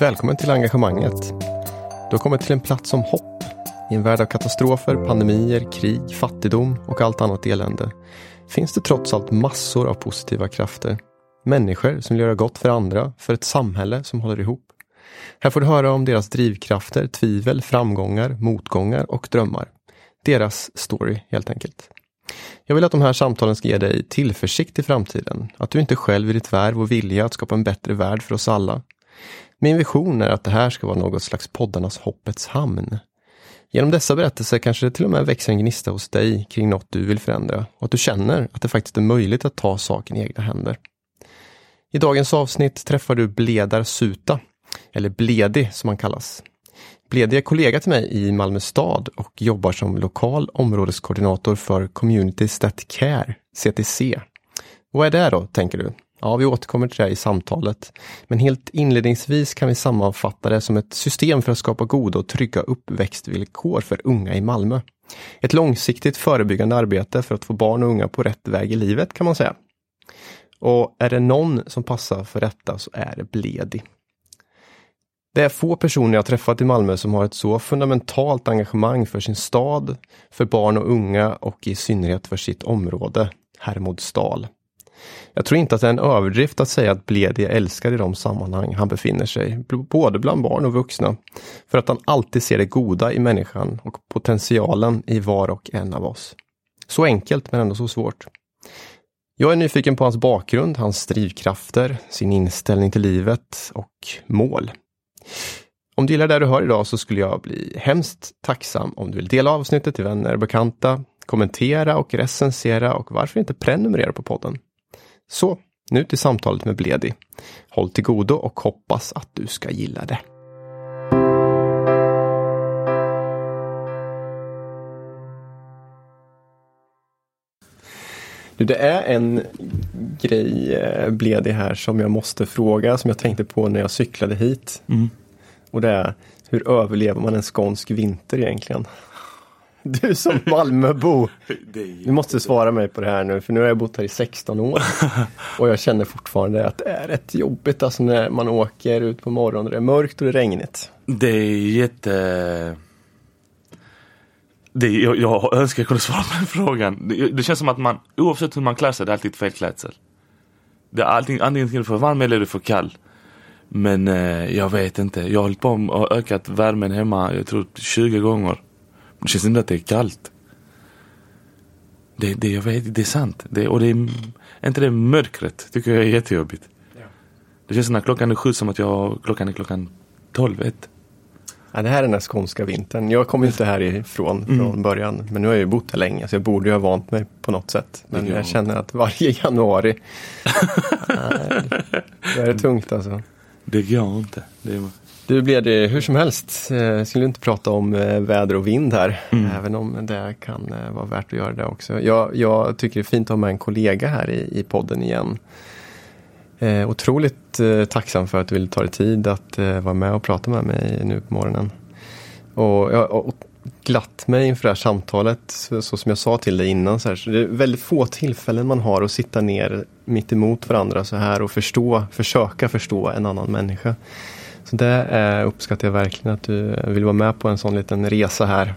Välkommen till engagemanget. Du har kommit till en plats som hopp. I en värld av katastrofer, pandemier, krig, fattigdom och allt annat elände finns det trots allt massor av positiva krafter. Människor som vill göra gott för andra, för ett samhälle som håller ihop. Här får du höra om deras drivkrafter, tvivel, framgångar, motgångar och drömmar. Deras story helt enkelt. Jag vill att de här samtalen ska ge dig tillförsikt i framtiden. Att du inte själv i ditt värv och vilja att skapa en bättre värld för oss alla. Min vision är att det här ska vara något slags poddarnas hoppets hamn. Genom dessa berättelser kanske det till och med växer en gnista hos dig kring något du vill förändra och att du känner att det faktiskt är möjligt att ta saken i egna händer. I dagens avsnitt träffar du Bledar Suta, eller Bledi som han kallas. Bledi är kollega till mig i Malmö stad och jobbar som lokal områdeskoordinator för Community Stat Care, CTC. Vad är det då, tänker du? Ja, vi återkommer till det i samtalet. Men helt inledningsvis kan vi sammanfatta det som ett system för att skapa goda och trygga uppväxtvillkor för unga i Malmö. Ett långsiktigt förebyggande arbete för att få barn och unga på rätt väg i livet kan man säga. Och är det någon som passar för detta så är det Bledi. Det är få personer jag träffat i Malmö som har ett så fundamentalt engagemang för sin stad, för barn och unga och i synnerhet för sitt område, Hermodsdal. Jag tror inte att det är en överdrift att säga att Bledi är älskad i de sammanhang han befinner sig, både bland barn och vuxna. För att han alltid ser det goda i människan och potentialen i var och en av oss. Så enkelt men ändå så svårt. Jag är nyfiken på hans bakgrund, hans drivkrafter, sin inställning till livet och mål. Om du gillar det du hör idag så skulle jag bli hemskt tacksam om du vill dela avsnittet till vänner och bekanta, kommentera och recensera och varför inte prenumerera på podden. Så, nu till samtalet med Bledi. Håll till godo och hoppas att du ska gilla det. Du, det är en grej, eh, Bledi, här som jag måste fråga, som jag tänkte på när jag cyklade hit. Mm. Och det är, hur överlever man en skånsk vinter egentligen? Du som Malmöbo, du måste svara mig på det här nu, för nu har jag bott här i 16 år. Och jag känner fortfarande att det är rätt jobbigt alltså när man åker ut på morgonen och det är mörkt och det är regnigt. Det är jätte... Det, jag, jag önskar jag kunde svara på den frågan. Det, det, känns som att man, oavsett hur man klär sig, det är alltid fel klädsel. Det är alltid, antingen är du för varm eller är du för kall. Men eh, jag vet inte. Jag har hållit på och ökat värmen hemma, jag tror 20 gånger. Det känns inte att det är kallt. Det, det, jag vet, det är sant. Det, och det är inte det mörkret tycker jag är jättejobbigt. Ja. Det känns när klockan är sju som att jag, klockan är klockan tolv, ett. Ja, det här är den här skånska vintern. Jag kommer inte härifrån mm. från början. Men nu har jag ju bott här länge så jag borde ju ha vant mig på något sätt. Men jag känner att varje januari, nej, det är tungt alltså. Det går inte. Det är... Du blev det hur som helst. Jag skulle inte prata om eh, väder och vind här. Mm. Även om det kan eh, vara värt att göra det också. Jag, jag tycker det är fint att ha med en kollega här i, i podden igen. Eh, otroligt eh, tacksam för att du ville ta dig tid att eh, vara med och prata med mig nu på morgonen. Och jag har glatt mig inför det här samtalet, så, så, som jag sa till dig innan. Så, här, så det är väldigt få tillfällen man har att sitta ner mitt emot varandra så här och förstå, försöka förstå en annan människa. Så det eh, uppskattar jag verkligen att du vill vara med på en sån liten resa här.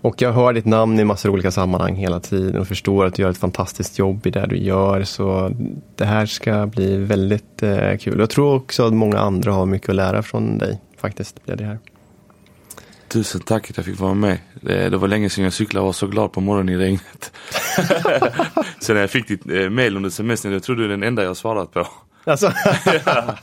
Och jag hör ditt namn i massor av olika sammanhang hela tiden och förstår att du gör ett fantastiskt jobb i det du gör. Så det här ska bli väldigt eh, kul. Jag tror också att många andra har mycket att lära från dig faktiskt. Blir det här. Tusen tack att jag fick vara med. Det, var länge sedan jag cyklade och var så glad på morgonen i regnet. Sen när jag fick ditt eh, mail under semestern, jag tror du är den enda jag svarat på. Alltså. ja, eh,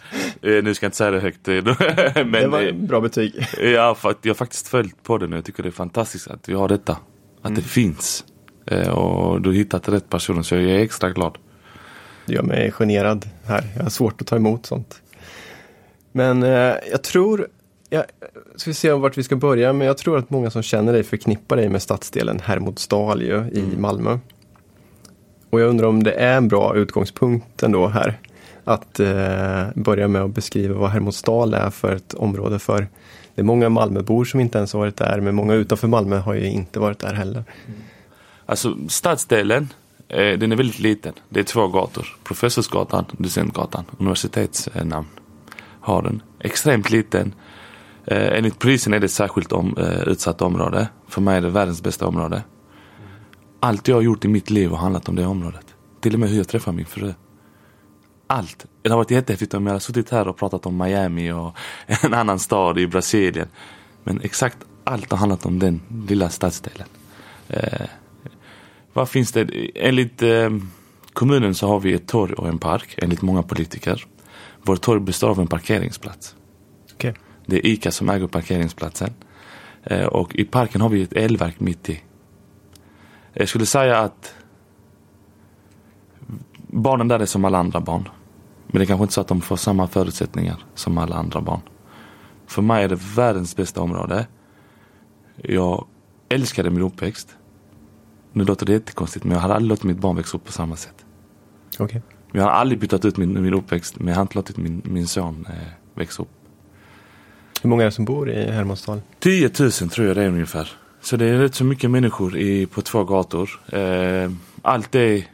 nu ska jag inte säga det högt. Eh, men, det var en bra betyg. Ja, för jag har faktiskt följt på den och jag tycker det är fantastiskt att vi har detta. Att mm. det finns. Och du har hittat rätt person så jag är extra glad. Det gör mig generad här. Jag har svårt att ta emot sånt. Men eh, jag tror, ja, ska vi se vart vi ska börja, men jag tror att många som känner dig förknippar dig med stadsdelen Hermodsdal i mm. Malmö. Och jag undrar om det är en bra utgångspunkt ändå här att eh, börja med att beskriva vad Hermodsdal är för ett område. För det är många Malmöbor som inte ens har varit där, men många utanför Malmö har ju inte varit där heller. Mm. Alltså stadsdelen, eh, den är väldigt liten. Det är två gator. Professorsgatan, Docentgatan, universitetsnamn har den. Extremt liten. Eh, enligt polisen är det ett särskilt om, eh, utsatt område. För mig är det världens bästa område. Allt jag har gjort i mitt liv har handlat om det området. Till och med hur jag träffar min fru. Allt. Det hade varit jättehäftigt om jag hade suttit här och pratat om Miami och en annan stad i Brasilien. Men exakt allt har handlat om den lilla stadsdelen. Eh, vad finns det? Enligt eh, kommunen så har vi ett torg och en park, enligt många politiker. Vårt torg består av en parkeringsplats. Okej. Det är ICA som äger parkeringsplatsen. Eh, och i parken har vi ett elverk mitt i. Jag skulle säga att barnen där är som alla andra barn. Men det är kanske inte så att de får samma förutsättningar som alla andra barn. För mig är det världens bästa område. Jag älskade min uppväxt. Nu låter det jättekonstigt men jag hade aldrig låtit mitt barn växa upp på samma sätt. Okej. Jag har aldrig bytt ut min, min uppväxt men jag har inte låtit min, min son eh, växa upp. Hur många är det som bor i Hermodsdal? 10 000 tror jag det är ungefär. Så det är rätt så mycket människor i, på två gator. Eh, allt är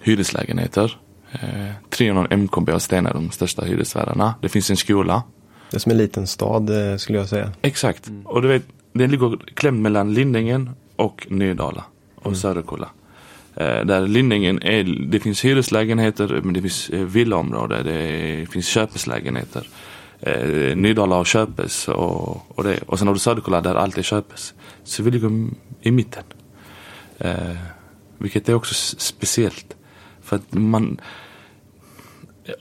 hyreslägenheter. Eh, 300 MKB och Stena är de största hyresvärdarna. Det finns en skola. Det är som en liten stad eh, skulle jag säga. Exakt. Och du vet, den ligger klämd mellan Lindängen och Nydala och Mm. Söderkulla. Eh, där Lindängen är, det finns hyreslägenheter men det finns eh, villaområde, det finns köpeslägenheter. Eh, Nydala har köpes och, och det. Och sen har du Söderkulla där allt är köpes. Så vi ligger i mitten. Eh, vilket är också speciellt. För att man,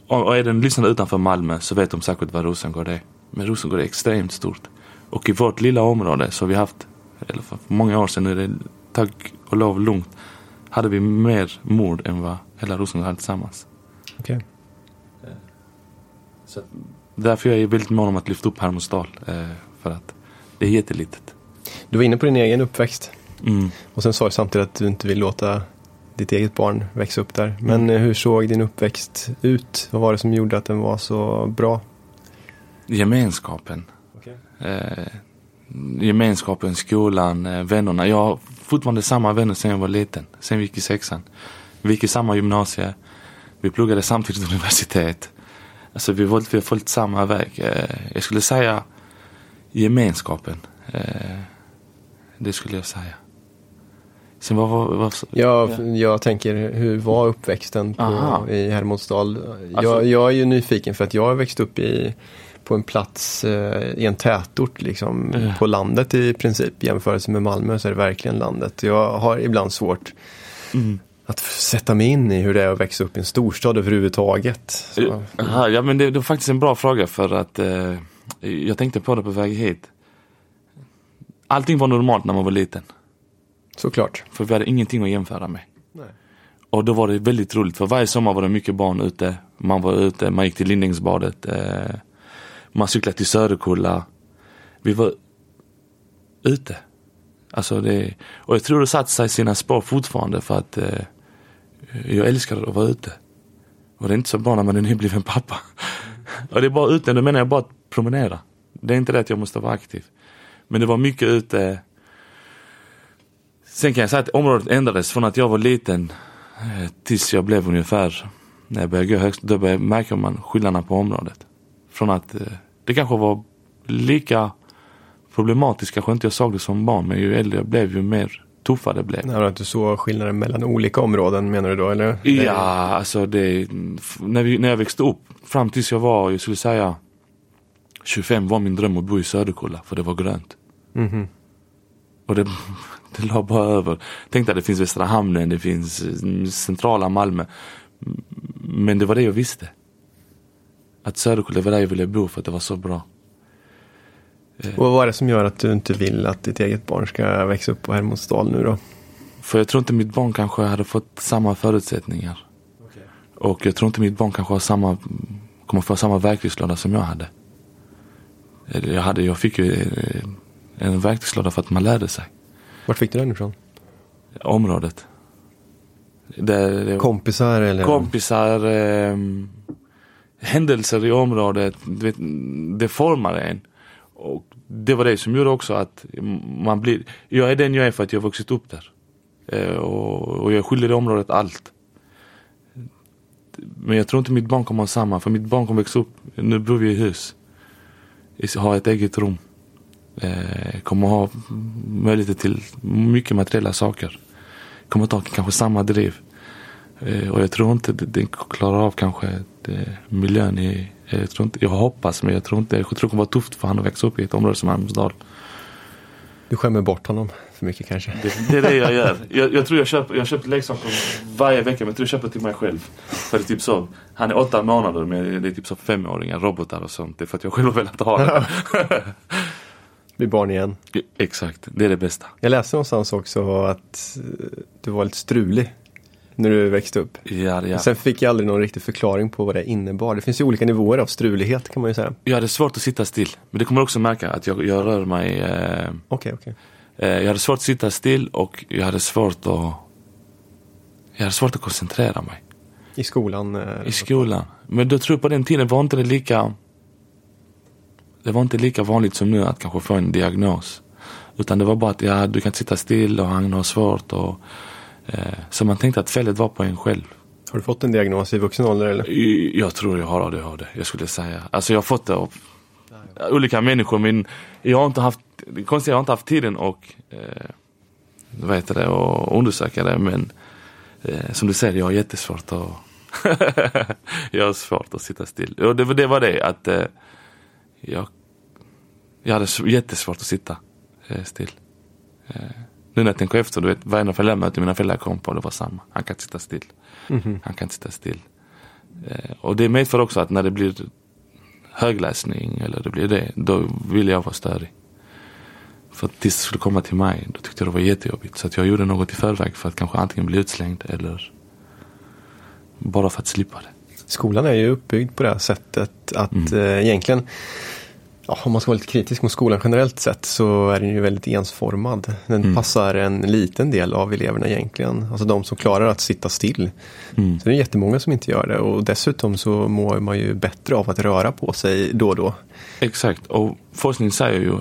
och är den lyssnande utanför Malmö så vet de säkert vad Rosengård är. Men Rosengård är extremt stort. Och i vårt lilla område så har vi haft, eller för många år sedan, nu är det tack och lov lugnt, hade vi mer mord än vad hela Rosengård hade tillsammans. Okej. Så att, därför jag är väldigt mån om att lyfta upp Hermodsdal. Eh, för att det är jättelitet. Du var inne på din egen uppväxt. Mm. Och sen sa du samtidigt att du inte vill låta ditt eget barn växa upp där. Men eh, hur såg din uppväxt ut? Vad var det som gjorde att den var så bra? Gemenskapen. Eh, gemenskapen, skolan, eh, vännerna. Jag har fortfarande samma vänner sen jag var liten. Sen vi gick i sexan. Vi gick i samma gymnasie. Vi pluggade samtidigt universitet. Alltså vi vi har följt samma väg. Eh, jag skulle säga gemenskapen. Eh, det skulle jag säga. Sen vad var... vad Jag, jag tänker, hur var uppväxten på, i Hermodsdal? Jag, Alltså- jag är ju nyfiken för att jag har växt upp i, på en plats eh, i en tätort, liksom, Ja. på landet i princip. I jämförelse med Malmö så är det verkligen landet. Jag har ibland svårt Mm. att sätta mig in i hur det är att växa upp i en storstad överhuvudtaget. Så, Aha, ja men det, det var faktiskt en bra fråga för att eh, jag tänkte på det på väg hit. Allting var normalt när man var liten. Såklart. För vi hade ingenting att jämföra med. Nej. Och då var det väldigt roligt för varje sommar var det mycket barn ute. Man var ute, man gick till Lindängsbadet. Eh, man cyklade till Söderkulla. Vi var ute. Alltså det, och jag tror det satt sig i sina spår fortfarande för att eh, jag älskar att vara ute. Och det är inte så bra när man är nybliven pappa. och det är bara ute, då menar jag bara att promenera. Det är inte det att jag måste vara aktiv. Men det var mycket ute. Sen kan jag säga att området ändrades från att jag var liten eh, tills jag blev ungefär, när jag började gå högst, då började, märker man skillnaderna på området. Från att eh, det kanske var lika problematiskt, kanske inte jag såg det som barn, men ju äldre jag blev ju mer tuffare det blev. När du såg skillnaden mellan olika områden menar du då? Eller? Ja, alltså det, när, vi, när jag växte upp, fram tills jag var, jag skulle säga 25 var min dröm att bo i Söderkulla, för det var grönt. Mhm. Och det, det la bara över. Tänkte att det finns Västra Hamnen, det finns eh, centrala Malmö. M- Men det var det jag visste. Att Söderkulla var där jag ville bo för att det var så bra. Och vad är det som gör att du inte vill att ditt eget barn ska växa upp på Hermodsdal nu då? För jag tror inte mitt barn kanske hade fått samma förutsättningar. Och jag tror inte mitt barn kanske har samma, kommer få samma verktygslåda som jag hade. Jag, hade, jag fick ju eh, en verktygslåda för att man lärde sig. Vart fick du den ifrån? Området. Det, det, Kompisar eller? kompisar, eh, händelser i området, vet, det formar en. Och det var det som gjorde också att man blir, jag är den jag är för att jag har vuxit upp där. Eh, och, och jag skyldig det området allt. Men jag tror inte mitt barn kommer ha samma. För mitt barn kommer växa upp. Nu bor vi i hus. Har ett eget rum. Eh, kommer ha möjligheter till mycket materiella saker. Kommer ta kanske samma driv. Eh, och jag tror inte den klarar av kanske det, miljön i jag, tror inte, jag hoppas men jag tror inte, jag tror det kommer vara tufft för honom att växa upp i ett område som Almsdal. Du skämmer bort honom för mycket kanske? Det, det är det jag gör. Jag, jag tror jag köper, jag köper leksaker varje vecka men jag tror jag köper till mig själv. För det är typ så, han är åtta månader men det är typ så femåringar, robotar och sånt. Det är för att jag själv har velat ha det. Blir barn igen. Exakt, det är det bästa. Jag läste någonstans också att du var lite strulig när du växte upp. Ja, ja. Sen fick jag aldrig någon riktig förklaring på vad det innebar. Det finns ju olika nivåer av strulighet kan man ju säga. Jag hade svårt att sitta still. Men det kommer också märka att jag, jag rör mig. Okej, eh. Okay, okay. eh, jag hade svårt att sitta still och jag hade svårt att jag hade svårt att koncentrera mig. I skolan? Eh, I skolan. Men då tror jag på den tiden var inte det lika det var inte lika vanligt som nu att kanske få en diagnos. Utan det var bara att ja, du kan inte sitta still och han har svårt och Eh, så man tänkte att felet var på en själv. Har du fått en diagnos i vuxen ålder eller? Jag tror jag har ADHD, jag skulle säga. Alltså jag har fått det av olika människor men jag har inte haft, det konstiga, jag har inte haft tiden och eh, vad heter det, och undersöka det men eh, som du säger, jag har jättesvårt att jag har svårt att sitta still. Och det, det var det att eh, jag, jag hade jättesvårt att sitta eh, still. Eh, nu när jag tänker efter, du vet varje föräldramöte mina föräldrar kom på, det var samma. Han kan inte sitta still. Mm -hmm. Han kan inte sitta still. Eh, och det medför också att när det blir högläsning eller det blir det, då vill jag vara störig. För att tills det skulle komma till mig, då tyckte jag det var jättejobbigt. Så att jag gjorde något i förväg för att kanske antingen bli utslängd eller bara för att slippa det. Skolan är ju uppbyggd på det här sättet att mm. eh, egentligen Ja, om man ska vara lite kritisk mot skolan generellt sett så är den ju väldigt ensformad. Den mm. passar en liten del av eleverna egentligen. Alltså de som klarar att sitta still. Mm. Så det är jättemånga som inte gör det och dessutom så mår man ju bättre av att röra på sig då och då. Exakt och forskning säger ju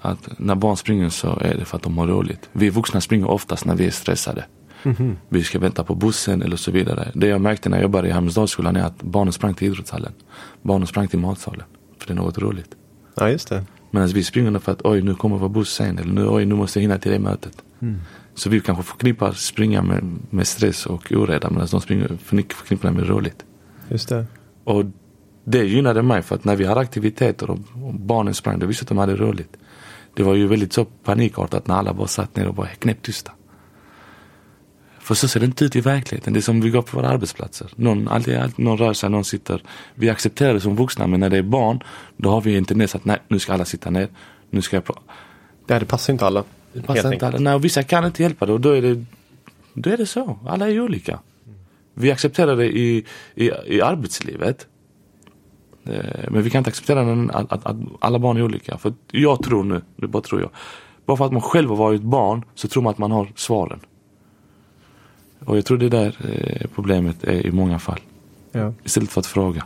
att när barn springer så är det för att de mår roligt. Vi vuxna springer oftast när vi är stressade. Mm. Vi ska vänta på bussen eller så vidare. Det jag märkte när jag jobbade i Halmstadsskolan är att barnen sprang till idrottshallen. Barnen sprang till matsalen. För det är något roligt. Ja, just det. Medan vi springer för att oj, nu kommer vår buss sen. Eller nu, oj, nu måste jag hinna till det mötet. Mm. Så vi kanske förknippar springa med, med stress och oreda medan de springer, förknippar det med roligt. Just det. Och det gynnade mig för att när vi hade aktiviteter och, och barnen sprang, då visste att de hade roligt. Det var ju väldigt så panikartat när alla bara satt ner och var knäpptysta. För så ser det inte ut i verkligheten. Det är som vi går på våra arbetsplatser. Någon, alltid, alltid, någon rör sig, någon sitter. Vi accepterar det som vuxna men när det är barn då har vi en tendens att nej, nu ska alla sitta ner. Nu ska jag prata. Ja, det passar inte alla. Det passar inte alla. Nej, och vissa kan inte hjälpa det och då är det, då är det så. Alla är olika. Vi accepterar det i, i, i arbetslivet. Eh, men vi kan inte acceptera att, att, att, alla barn är olika. För jag tror nu, det bara tror jag. Bara för att man själv har varit barn så tror man att man har svaren. Och jag tror det är där eh, problemet är i många fall. Ja. Istället för att fråga.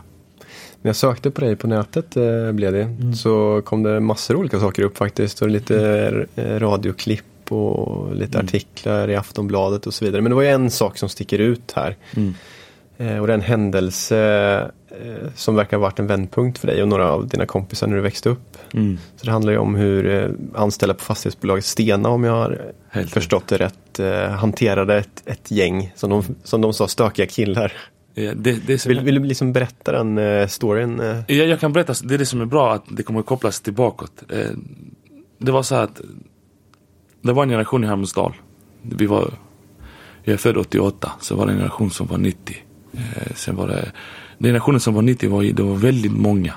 När jag sökte på dig på nätet eh, blev det, mm. så kom det massor olika saker upp faktiskt. Och lite mm. radioklipp och lite mm. artiklar i Aftonbladet och så vidare. Men det var ju en sak som sticker ut här. Mm. Eh, och det är en händelse eh, som verkar ha varit en vändpunkt för dig och några av dina kompisar när du växte upp. Mm. Så det handlar ju om hur eh, anställda på fastighetsbolaget Stena, om jag har Helt förstått det rätt, hanterade ett, ett gäng, som de, som de sa, stökiga killar. Ja, det, det vill, vill, du liksom berätta den uh, storyn? Ja, jag kan berätta. Det är det som är bra, att det kommer kopplas tillbaka. det var så att det var en generation i Halmstad. Vi var, jag är född 88, så var det en generation som var 90. Eh, sen var det, generationen som var 90 var, det var väldigt många.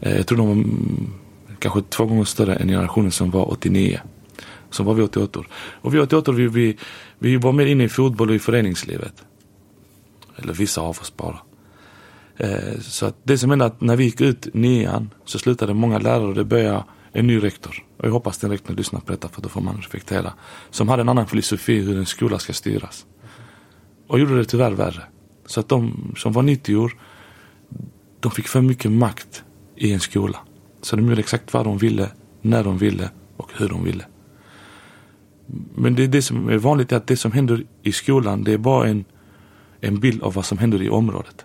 Eh, jag tror de var mm, kanske två gånger större än generationen som var 89. Som var vi 88 år. Och vi 88 år, vi, vi, vi var mer inne i fotboll och i föreningslivet. Eller vissa av oss bara. Eh, så att det som hände att när vi gick ut nian så slutade många lärare och det började en ny rektor. Och jag hoppas den rektorn lyssnar på detta för då får man reflektera. Som hade en annan filosofi hur en skola ska styras. Och gjorde det tyvärr värre. Så att de som var 90 år, de fick för mycket makt i en skola. Så de gjorde exakt vad de ville, när de ville och hur de ville. Men det, det som är vanligt är att det som händer i skolan, det är bara en, en bild av vad som händer i området.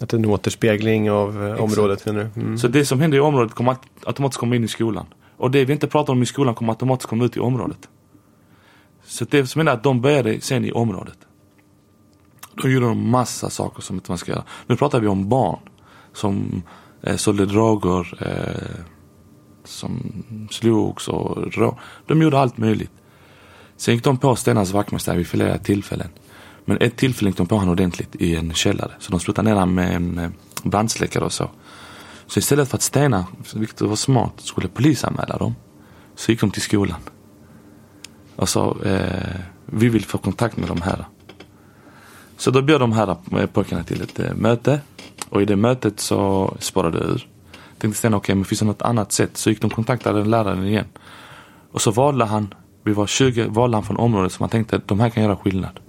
Att det är en återspegling av eh, området menar du? Mm. Så det som händer i området kommer aut- automatiskt komma in i skolan. Och det vi inte pratar om i skolan kommer automatiskt komma ut i området. Så det som händer är att de började sen i området. Då gjorde de massa saker som inte man ska göra. Nu pratar vi om barn som eh, sålde droger, eh, som slogs och rå. De gjorde allt möjligt. Sen gick de på Stenas vaktmästare vid flera tillfällen. Men ett tillfälle gick de på honom ordentligt i en källare. Så de slutade ner honom med en eh, brandsläckare och så. Så istället för att Stena, vilket var smart, skulle polisanmäla dem. Så gick de till skolan. Och sa, eh, vi vill få kontakt med de här. Så då bjöd de här eh, pojkarna till ett eh, möte. Och i det mötet så spårade det ur. Tänkte Stena, okej men finns det något annat sätt? Så gick de och kontaktade läraren igen. Och så valde han, vi var 20, valde han från området som han tänkte, de här kan göra skillnad.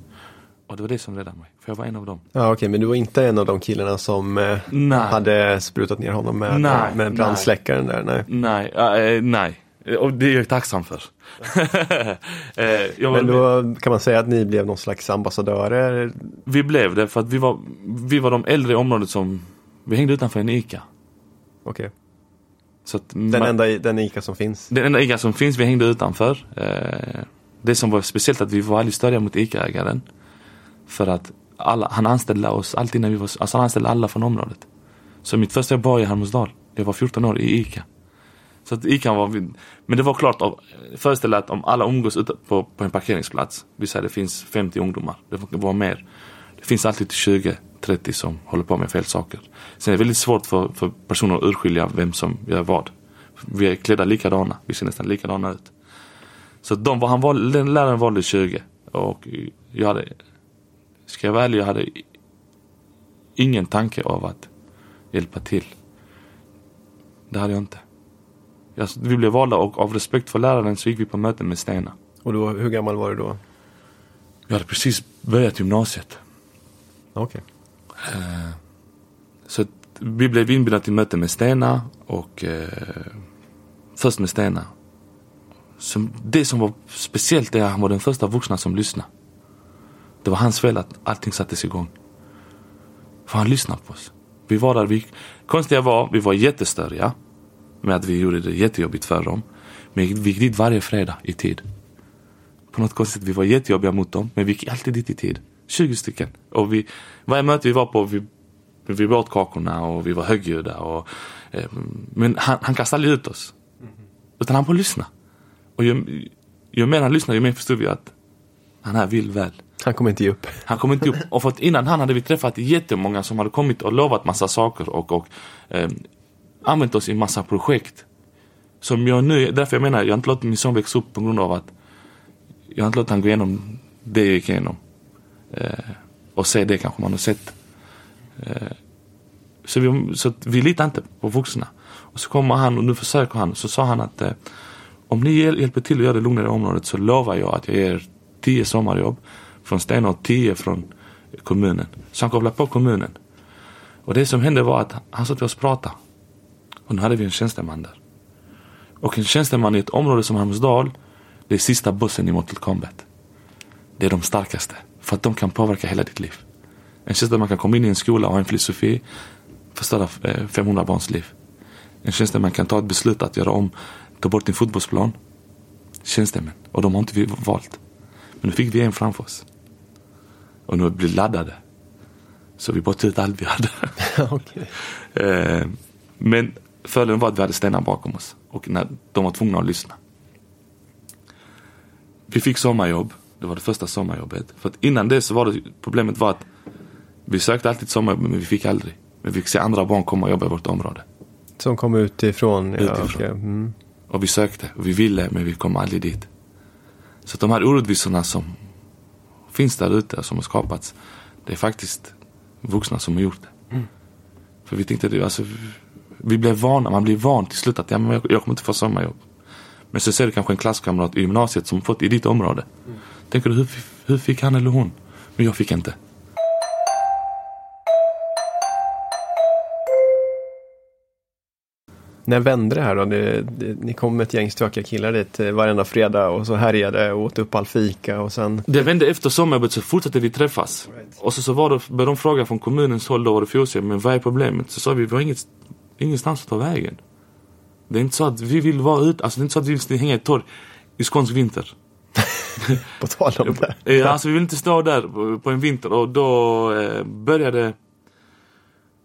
Och det var det som räddade mig, för jag var en av dem. Ja okej, men du var inte en av de killarna som eh, Nej. hade sprutat ner honom med, Nej, med brandsläckaren där? Nej. Nej, äh, nej. Och det är jag tacksam för. Eh, jag Men då kan man säga att ni blev någon slags ambassadörer? Vi blev det för att vi var, vi var de äldre i området som, vi hängde utanför en ICA. Okej. Så att Den man- enda den ICA som finns? den enda ICA som finns, vi hängde utanför. Eh, det som var speciellt att vi var aldrig störiga mot ICA-ägaren. För att alla, han anställde oss alltid när vi var, alltså han anställde alla från området. Så mitt första jobb var i Halmstad. Jag var 14 år i ICA. Så att det kan vara... men det var klart, av- föreställ dig att om alla umgås ute på, på en parkeringsplats. Vi säger det finns 50 ungdomar, det var, mer. Det finns alltid 20-30 som håller på med fel saker. Sen är det väldigt svårt för, för personer att urskilja vem som gör vad. Vi är klädda likadana, vi ser nästan likadana ut. Så de han var, den läraren valde 20 och jag hade, ska jag vara ärlig, jag hade ingen tanke av att hjälpa till. Det hade jag inte. Jag, vi blev valda och av respekt för läraren så gick vi på möten med Stena. Och då, hur gammal var du då? Jag hade precis börjat gymnasiet. Okej. Så att vi blev inbjudna till möte med Stena och eh, först med Stena. Som, det som var speciellt är att han var den första vuxna som lyssnade. Det var hans fel att allting sattes igång. För han lyssnade på oss. Vi var där, vi, konstiga var, vi var jättestöriga. Med att vi gjorde det jättejobbigt för dem. Men vi gick dit varje fredag i tid. På något konstigt, vi var jättejobbiga mot dem. Men vi gick alltid dit i tid. 20 stycken. Och vi, varje möte vi var på, vi vi åt kakorna och vi var högljudda. Och, eh, men han, han kastade aldrig ut oss. Utan han bara lyssnade. Och ju, ju mer han lyssnade, ju mer förstod vi att han här vill väl. Han kom inte ge upp. Han kom inte upp. Och för att innan han hade vi träffat jättemånga som hade kommit och lovat massa saker och, och eh, använt oss i massa projekt. Som jag nu, därför jag menar, jag har inte låtit min son växa upp på grund av att jag har inte låtit han gå igenom det jag gick igenom. Eh, och se det kanske man har sett. Eh, så vi, så vi litar inte på vuxna. Och så kommer han och nu försöker han. Så sa han att eh, om ni hjäl- hjälper till att göra det lugnare i området så lovar jag att jag ger 10 sommarjobb från Stena och tio från kommunen. Så han kopplade på kommunen. Och det som hände var att han satt och oss pratade. Och nu hade vi en tjänsteman där. Och en tjänsteman i ett område som Halmsdal, det är sista bossen i Mortal Kombat. Det är de starkaste. För att de kan påverka hela ditt liv. En tjänsteman kan komma in i en skola och ha en filosofi, förstöra eh, 500 barns liv. En tjänsteman kan ta ett beslut att göra om, ta bort din fotbollsplan. Tjänstemän. Och de har inte vi valt. Men nu fick vi en framför oss. Och nu blir laddade. Så vi bara ut allt vi hade. Okej. Eh, men fördelen var att vi hade stenar bakom oss. Och när de var tvungna att lyssna. Vi fick sommarjobb. Det var det första sommarjobbet. För att innan det så var det, problemet var att vi sökte alltid sommarjobb men vi fick aldrig. Men vi fick se andra barn komma och jobba i vårt område. Som kom utifrån? Ja, Utifrån. okej. Mm. Och vi sökte och vi ville men vi kom aldrig dit. Så de här orättvisorna som finns där ute och som har skapats. Det är faktiskt vuxna som har gjort det. För vi tänkte alltså, vi blev vana, man blir van till slut att ja, men jag, jag kommer inte få sommarjobb. Men så ser du kanske en klasskamrat i gymnasiet som fått i ditt område. Tänker du hur, hur fick han eller hon? Men jag fick inte. När vände det här då? Det, det, ni kom med ett gäng stökiga killar dit eh, varenda fredag och så härjade och åt upp all fika och sen... Det vände efter sommarjobbet så fortsatte vi träffas. Right. Och så, så var det, började de fråga från kommunens håll, då var det Fosie, men vad är problemet? Så sa vi, vi har inget, ingenstans att ta vägen. Det är inte så att vi vill vara ute, alltså det är inte så att vi vill hänga i torg i skånsk vinter. På tal om det. Ja, alltså vi vill inte stå där på, en vinter och då eh, började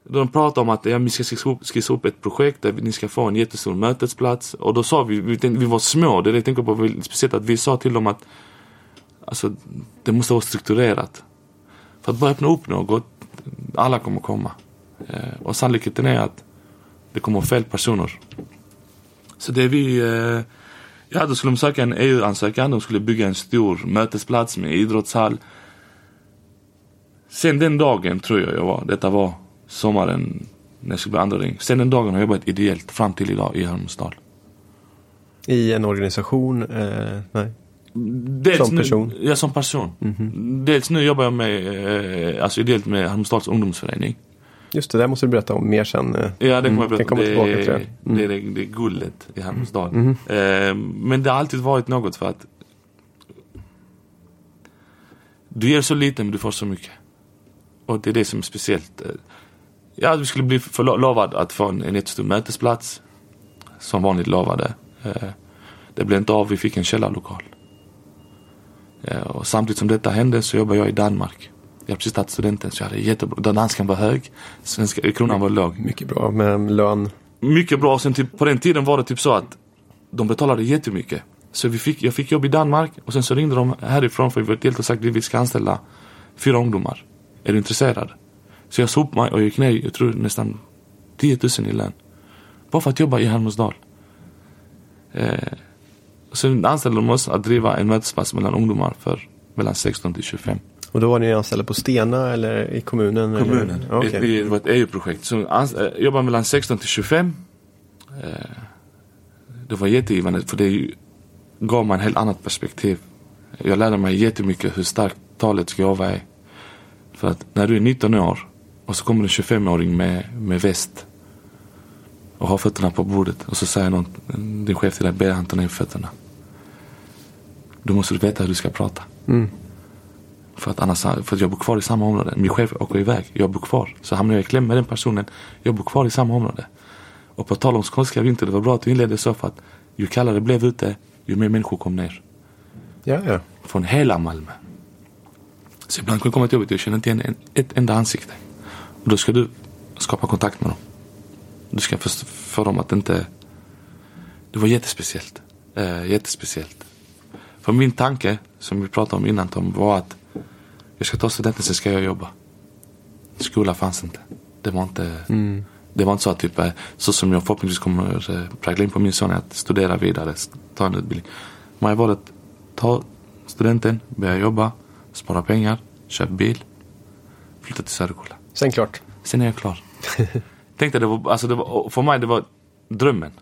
då de pratade om att ja, vi ska skissa upp, ett projekt där ni ska få en jättestor mötesplats. Och då sa vi, vi, vi var små, det jag tänker på, speciellt att vi sa till dem att alltså, det måste vara strukturerat. För att bara öppna upp något, alla kommer komma. Eh, och sannolikheten är att det kommer fel personer. Så det vi, eh, ja då skulle de söka en EU-ansökan, de skulle bygga en stor mötesplats med idrottshall. Sen den dagen tror jag jag var, detta var sommaren när jag skulle bli andra ring. Sen den dagen har jag jobbat ideellt fram till idag i Halmstad. I en organisation? Eh, nej. Dels Som person? Nu, ja, som person. Dels nu jobbar jag med, eh, alltså ideellt med Halmstads ungdomsförening. Just det, där måste du berätta om mer sen. eh. Ja, det kommer Mm, jag kan berätta. komma Det, tillbaka till är. Mm. det, är, det, det är guldet i Halmstad. Eh, men det har alltid varit något för att du ger så lite men du får så mycket. Och det är det som är speciellt. Eh, Ja, vi skulle bli förlo- lovad att få en, en jättestor mötesplats. Som vanligt lovade. Eh, det blev inte av, vi fick en källarlokal. Eh, och samtidigt som detta hände så jobbade jag i Danmark. Jag har precis tagit studenten så jag hade jättebra, danskan var hög, svenska kronan var låg. Mycket bra med lön. Mycket bra. Sen typ, på den tiden var det typ så att de betalade jättemycket. Så vi fick, jag fick jobb i Danmark och sen så ringde de härifrån för vi var helt och sagt att vi ska anställa fyra ungdomar. Är du intresserad? Så jag sa upp mig och gick ner, jag tror nästan 10 000 i lön. Bara för att jobba i Halmstad. Eh, sen anställde de oss att driva en mötesplats mellan ungdomar för mellan 16 till 25. Och då var ni anställda på Stena eller i kommunen? Kommunen. Eller? Okej. Det, det var ett EU-projekt. Så ans- eh, jobbade mellan 16 till 25. Eh, det var jättegivande för det gav mig en helt annat perspektiv. Jag lärde mig jättemycket hur starkt talets gåva är. För att när du är 19 år och så kommer en 25-åring med, med väst och har fötterna på bordet och så säger någon, din chef till dig, ber han ta ner fötterna. Då måste du veta hur du ska prata. Mm. För att annars, för att jag bor kvar i samma område. Min chef åker iväg, jag bor kvar. Så hamnar jag i kläm med den personen, jag bor kvar i samma område. Och på tal om skånska vinter, det var bra att du inledde så för att ju kallare det blev ute, ju mer människor kom ner. Ja, ja. Från hela Malmö. Så ibland kan jag komma till jobbet och jag känner inte igen en, ett enda ansikte. Och då ska du skapa kontakt med dem. Du ska först få dem att inte... Det var jättespeciellt. Eh, jättespeciellt. För min tanke, som vi pratade om innan Tom, var att jag ska ta studenten, sen ska jag jobba. Skola fanns inte. Det var inte, det var inte så att typ, eh, så som jag förhoppningsvis kommer eh, prägla in på min son, att studera vidare, ta en utbildning. Jag valde att ta studenten, börja jobba, spara pengar, köpa bil, flytta till Söderkulla. Sen klart. Sen är jag klar. Tänkte det var, alltså det var, för mig det var drömmen.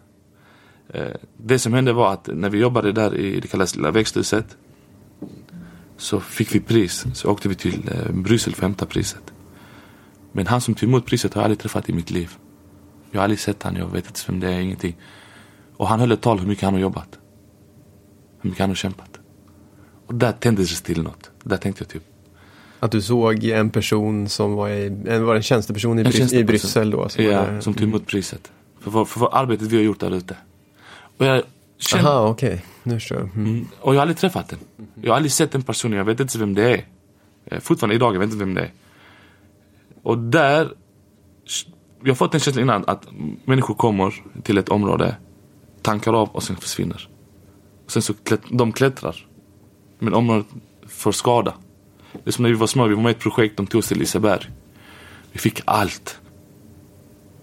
Eh, Det som hände var att när vi jobbade där i det kallas växthuset. Så fick vi pris. Så åkte vi till eh, Bryssel för att hämta priset. Men han som tog emot priset har jag aldrig träffat i mitt liv. Jag har aldrig sett han, jag vet inte vem det är, ingenting. Och han höll ett tal hur mycket han har jobbat. Hur mycket han har kämpat. Och där tändes det till något. Där tänkte jag typ, Att du såg en person som var, i, en, var en tjänsteperson i, En Bry- i tjänsteperson. Bryssel då. Som ja, var, som tog emot priset. För, för, för arbetet vi har gjort där ute. Och jag kände, Aha, okej. Nu förstår jag. Mm. Mm, och jag har aldrig träffat den. Jag har aldrig sett den personen, jag vet inte vem det är. Eh, Fortfarande idag, jag vet inte vem det är. Och där, jag har fått den känslan innan att människor kommer till ett område, tankar av och sen försvinner. Och sen så klätt, de klättrar. Men området får skada. Det är som när vi var små, vi var med i ett projekt, de tog oss till Liseberg. Vi fick allt.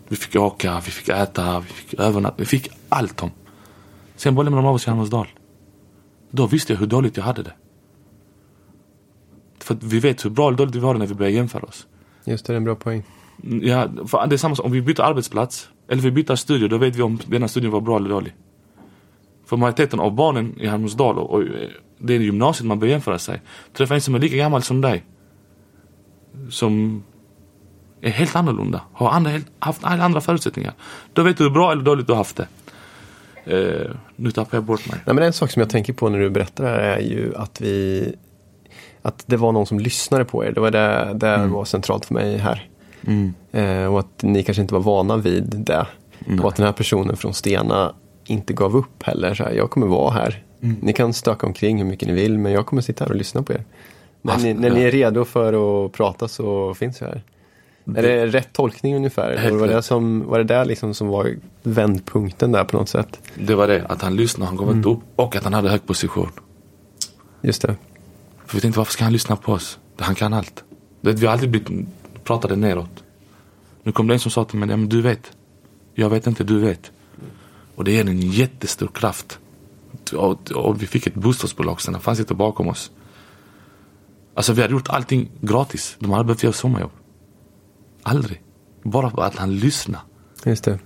Vi fick åka, vi fick äta, vi fick övernatta, vi fick allt Tom. Sen bara lämnade de av oss i Halmstadsdal. Då visste jag hur dåligt jag hade det. För vi vet hur bra eller dåligt vi har det när vi börjar jämföra oss. Just det, det är en bra poäng. Ja, för det är samma sak om vi byter arbetsplats eller vi byter studio, då vet vi om denna studion var bra eller dålig. För majoriteten av barnen i Halmstadsdal och, och det är gymnasiet man börjar jämföra sig. Träffar en som är lika gammal som dig. Som är helt annorlunda. Har andra, helt, haft andra förutsättningar. Då vet du hur bra eller dåligt du har haft det. Eh, nu tappar jag bort mig. Nej, men en sak som jag tänker på när du berättar det här är ju att vi att det var någon som lyssnade på er. Det var det, det mm. var centralt för mig här. Mm. Eh, och att ni kanske inte var vana vid det. Mm. Och att den här personen från Stena inte gav upp heller. Så här, jag kommer vara här. Mm. Ni kan stöka omkring hur mycket ni vill men jag kommer sitta här och lyssna på er. När, ni, när ni är redo för att prata så finns jag här. Det... Är det rätt tolkning ungefär? Helt var, det som, var det där liksom som var vändpunkten där på något sätt? Det var det, att han lyssnade, han gav inte mm. upp och att han hade hög position. Just det. För vi tänkte varför ska han lyssna på oss? Han kan allt. Vi har alltid blivit pratade neråt. Nu kom det en som sa till mig, ja, men du vet. Jag vet inte, du vet. Och det ger en jättestor kraft. Och, och vi fick ett bostadsbolag sen, fanns inte bakom oss. Alltså vi hade gjort allting gratis. De hade behövt göra sommarjobb. Aldrig. Bara för att han lyssnade. Just det.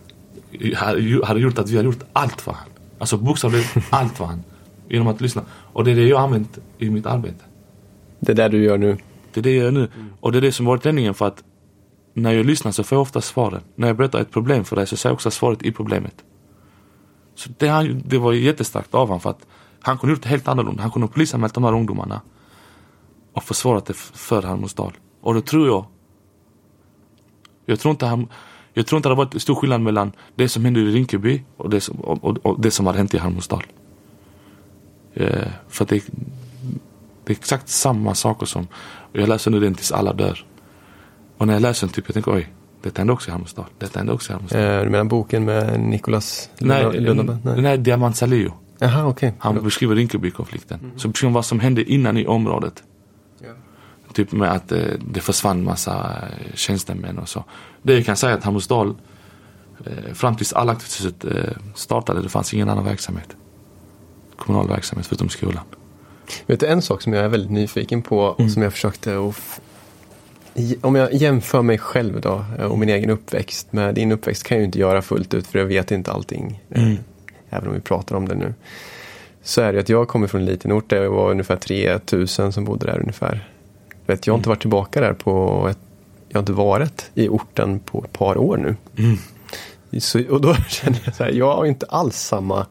Hade gjort att vi hade gjort allt för honom. Alltså bokstavligt allt för honom. Genom att lyssna. Och det är det jag har använt i mitt arbete. Det är det du gör nu? Det är det jag gör nu. Mm. Och det är det som varit räddningen för att när jag lyssnar så får jag ofta svaren. När jag berättar ett problem för dig så säger jag också svaret i problemet. Så det, det var jättestarkt av honom för att han kunde gjort det helt annorlunda. Han kunde polisanmält de här ungdomarna och försvarat det för Halmstadsdal. Och då tror jag jag tror inte han jag tror inte det har varit stor skillnad mellan det som hände i Rinkeby och det som, och, och, och det som har hänt i Halmstad. Eh, för det, det, är exakt samma saker som, jag läser nu den tills alla dör. Och när jag läser den typ, jag tänker oj, detta hände också i Halmstad. Detta hände också i Halmstad. Eh, du menar boken med Nicolas Lundaberg? Nej, nej Diamant Salio. Jaha, okay. Han beskriver Rinkeby-konflikten. Mm. Så beskriver vad som hände innan i området. Typ med att eh, det försvann massa eh, tjänstemän och så. Det jag kan säga att Hammarsdal eh, fram tills Allaktivhuset startade, det fanns ingen annan verksamhet. Kommunal verksamhet förutom skolan. Vet du en sak som jag är väldigt nyfiken på mm. som jag försökte att om jag jämför mig själv då och min egen uppväxt med din uppväxt kan jag ju inte göra fullt ut för jag vet inte allting. Mm. Även om vi pratar om det nu. Så är det att jag kommer från en liten ort där det var ungefär 3000 som bodde där ungefär. Vet, jag har inte varit tillbaka där på ett, jag har inte varit i orten på ett par år nu. Mm. Så, och då känner jag så här, jag har inte alls samma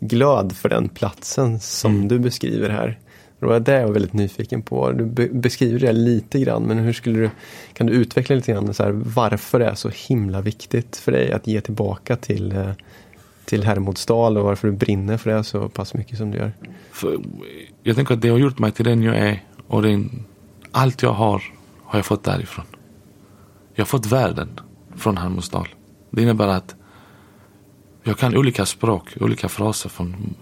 glöd för den platsen som mm. du beskriver här. Det var det jag var väldigt nyfiken på. Du be beskriver det lite grann men hur skulle du, kan du utveckla lite grann så här, varför det är så himla viktigt för dig att ge tillbaka till, eh, till Hermodsdal och varför du brinner för det så pass mycket som du gör? För, jag tänker att det har gjort mig till den jag är och den, allt jag har har jag fått därifrån. Jag har fått världen från Hermodsdal. Det innebär att jag kan olika språk, olika fraser från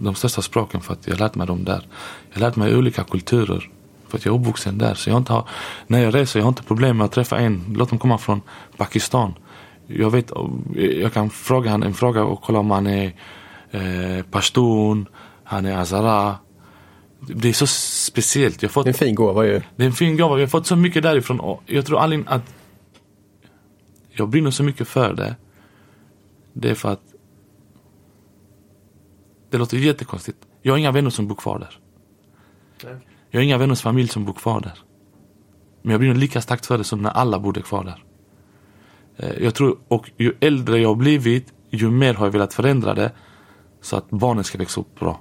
de största språken för att jag har lärt mig dem där. Jag har lärt mig olika kulturer för att jag är uppvuxen där. Så jag inte har, när jag reser jag har inte problem med att träffa en, låt dem komma från Pakistan. Jag vet, jag kan fråga han en fråga och kolla om han är eh, pashtun, han är azara. Det är så speciellt. Jag fått, det är en fin gåva ju. Det är en fin gåva. Jag har fått så mycket därifrån och jag tror aldrig att jag brinner så mycket för det. Det är för att det låter jättekonstigt. Jag har inga vänner som bor kvar där. Jag har inga vänners familj som bor kvar där. Men jag brinner lika starkt för det som när alla bodde kvar där. Eh, jag tror, och ju äldre jag har blivit, ju mer har jag velat förändra det. Så att barnen ska växa upp bra.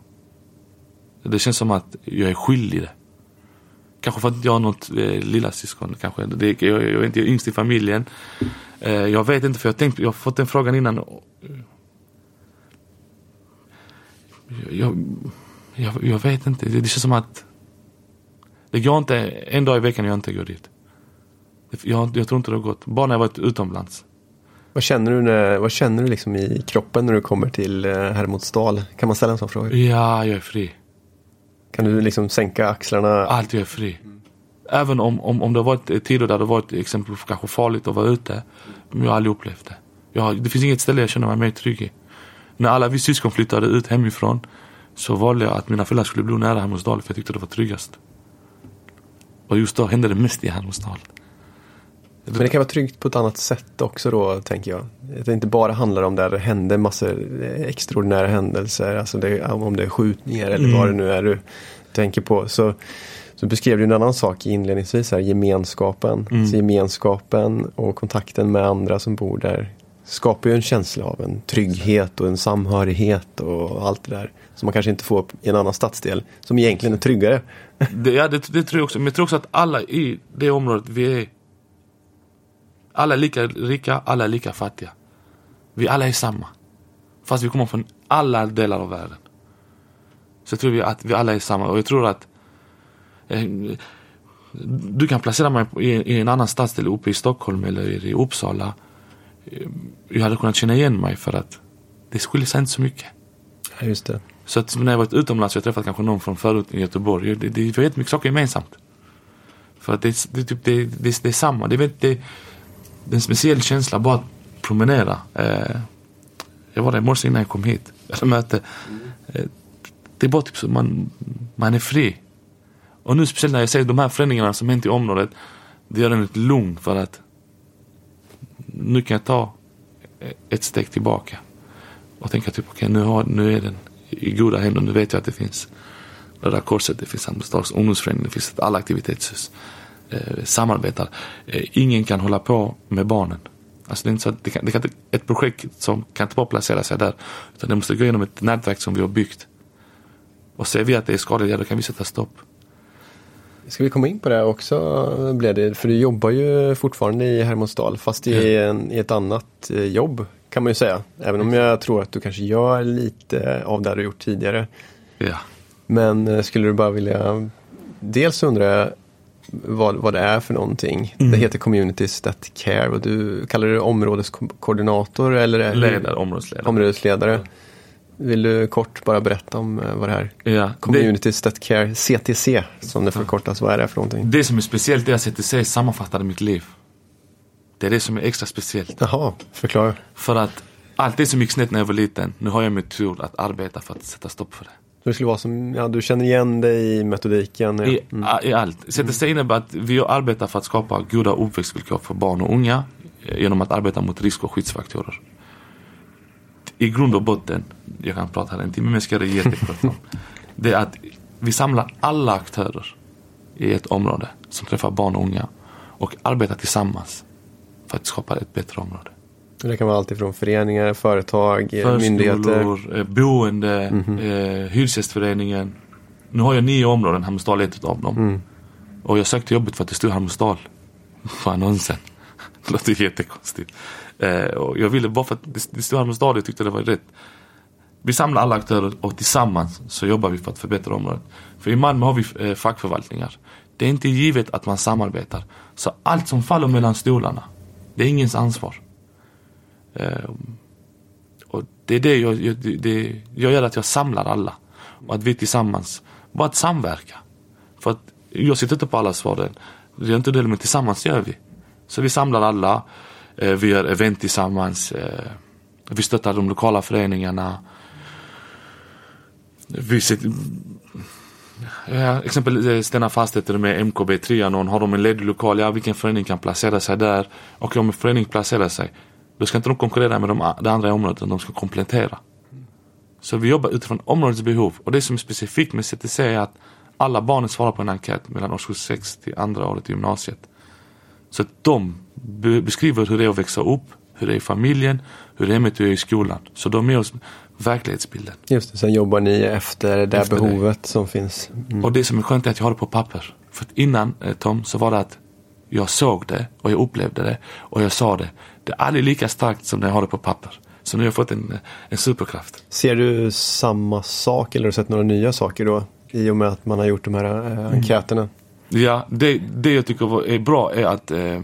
Det känns som att jag är skyldig det. Kanske för att jag har något eh, lilla syskon kanske. Det, jag, jag, jag är inte yngst i familjen. Eh, jag vet inte för jag, tänkt, jag har fått den frågan innan jag, jag, jag vet inte. Det, det känns som att det går inte en dag i veckan jag inte går dit. Jag, jag tror inte det har gått. Bara när jag varit utomlands. Vad känner du, när, vad känner du liksom i kroppen när du kommer till eh, Hermodsdal? Kan man ställa en sån fråga? Ja, jag är fri. Kan du liksom sänka axlarna? Allt, är fri. Även om, om, om det har varit tider där det varit exempelvis kanske farligt att vara ute. Men jag har aldrig upplevt det. Jag, det finns inget ställe jag känner mig mer trygg i. När alla vi syskon flyttade ut hemifrån så valde jag att mina föräldrar skulle bo nära Hermodsdal för jag tyckte det var tryggast. Och just då hände det mest i Hermodsdal. Men det kan vara tryggt på ett annat sätt också då, tänker jag. Att det inte bara handlar om där det händer massor extraordinära händelser, alltså det, om det är skjutningar eller mm. vad det nu är du tänker på. Så, så Du beskrev ju en annan sak inledningsvis här, gemenskapen. Mm. Så gemenskapen och kontakten med andra som bor där skapar ju en känsla av en trygghet och en samhörighet och allt det där. Som man kanske inte får i en annan stadsdel som egentligen är tryggare. Det, ja, det, det tror jag också. Men jag tror också att alla i det området vi är. Alla är lika rika, alla är lika fattiga. Vi alla är samma. Fast vi kommer från alla delar av världen. Så jag tror vi att vi alla är samma. Och jag tror att eh, du kan placera mig i, i en annan stadsdel uppe i Stockholm eller i Uppsala. Eh, Jag hade kunnat känna igen mig för att det skiljer sig inte så mycket. Ja, just det. Så att när jag varit utomlands och jag träffat kanske någon från förut i Göteborg. Det, det, vi har jättemycket saker gemensamt. För att det, är- det, är typ, det, det, det är samma. Det, är det, det är en speciell känsla bara att promenera. Eh, jag var där i morse innan jag kom hit. Eller möte. Eh, det är bara typ så man, man är fri. Och nu speciellt när jag ser de här förändringarna som hänt i området. Det gör en ett lugn för att nu kan jag ta eh, ett steg tillbaka. Och tänka typ okej nu, har, nu är den i goda händer. Nu vet jag att det finns Röda Korset, det finns Andersdags ungdomsförening, det finns ett alla aktivitetshus. Eh, samarbetar. Eh, ingen kan hålla på med barnen. Alltså det är inte så att det kan, det kan ett projekt som kan inte bara placera sig där. Utan det måste gå igenom ett nätverk som vi har byggt. Och ser vi att det är skadligt, ja då kan vi sätta stopp. Ska vi komma in på det också? Blev det, för du jobbar ju fortfarande i Hermodsdal fast i, en, i ett annat eh, jobb kan man ju säga. Även om jag tror att du kanske gör lite av det du gjort tidigare. Ja. Men eh, skulle du bara vilja Dels undrar jag vad, vad det är för någonting. Det heter Communities That Care och du kallar det områdeskoordinator eller Ledare, områdesledare. områdesledare. Vill du kort bara berätta om eh, vad det här Ja. Det, Communities That Care, CTC som det förkortas, vad är det för någonting? det som är speciellt är att CTC sammanfattade mitt liv. Det är det som är extra speciellt. Jaha, förklara. För att allt det som gick snett när jag var liten, nu har jag metod att arbeta för att sätta stopp för det. Det skulle vara som, ja du känner igen dig i metodiken. Ja. I, Mm. I allt. CTC innebär att vi arbetar för att skapa goda uppväxtvillkor för barn och unga eh, genom att arbeta mot risk och skyddsfaktorer. I grund och botten, jag kan prata här en timme men jag ska det jättekort. om. Det är att vi samlar alla aktörer i ett område som träffar barn och unga och arbetar tillsammans för att skapa ett bättre område. Det kan vara allt ifrån föreningar, företag, eh, myndigheter. Förskolor, eh, boende, Mhm. eh, Hyresgästföreningen. Nu har jag nio områden, Halmstad är ett utav dem. Mm. Och jag sökte jobbet för att det stod Halmstad på annonsen. Det låter jättekonstigt. Eh, och jag ville bara för att det det stod Halmstad, jag tyckte det var rätt. Vi samlar alla aktörer och tillsammans så jobbar vi för att förbättra området. För i Malmö har vi eh, fackförvaltningar. Det är inte givet att man samarbetar. Så allt som faller mellan stolarna, det är ingens ansvar. Ehm, och det är det jag, jag, det- jag gör att jag samlar alla. Och att vi tillsammans, bara att samverka. För att jag sitter inte på alla svaren. Det är inte det, men tillsammans gör vi. Så vi samlar alla. Ehm, vi gör event tillsammans. Ehm, vi stöttar de lokala föreningarna. Vi sitter, Ja, exempel eh, Stena Fastigheter med MKB Trianon. Har de en ledig lokal, ja vilken förening kan placera sig där? Och om en förening placerar sig, då ska inte de konkurrera med de, det andra i området, utan de ska komplettera. Så vi jobbar utifrån områdets behov. Och det som är specifikt med CTC är att alla barnen svarar på en enkät mellan årskurs 6 till andra året i gymnasiet. Så att de be- beskriver hur det är att växa upp, hur det är i familjen, hur det är med att du är i skolan. Så de är oss verklighetsbilden. Just det, sen jobbar ni efter det Efter det. behovet som finns. Mm. Och det som är skönt är att jag har det på papper. För att innan eh, Tom så var det att jag såg det och jag upplevde det och jag sa det. Det är aldrig lika starkt som när jag har det på papper. Så nu har jag fått en, en superkraft. Ser du samma sak eller har du sett några nya saker då? I och med att man har gjort de här eh, enkäterna. Ja, det, det jag tycker är bra är att eh,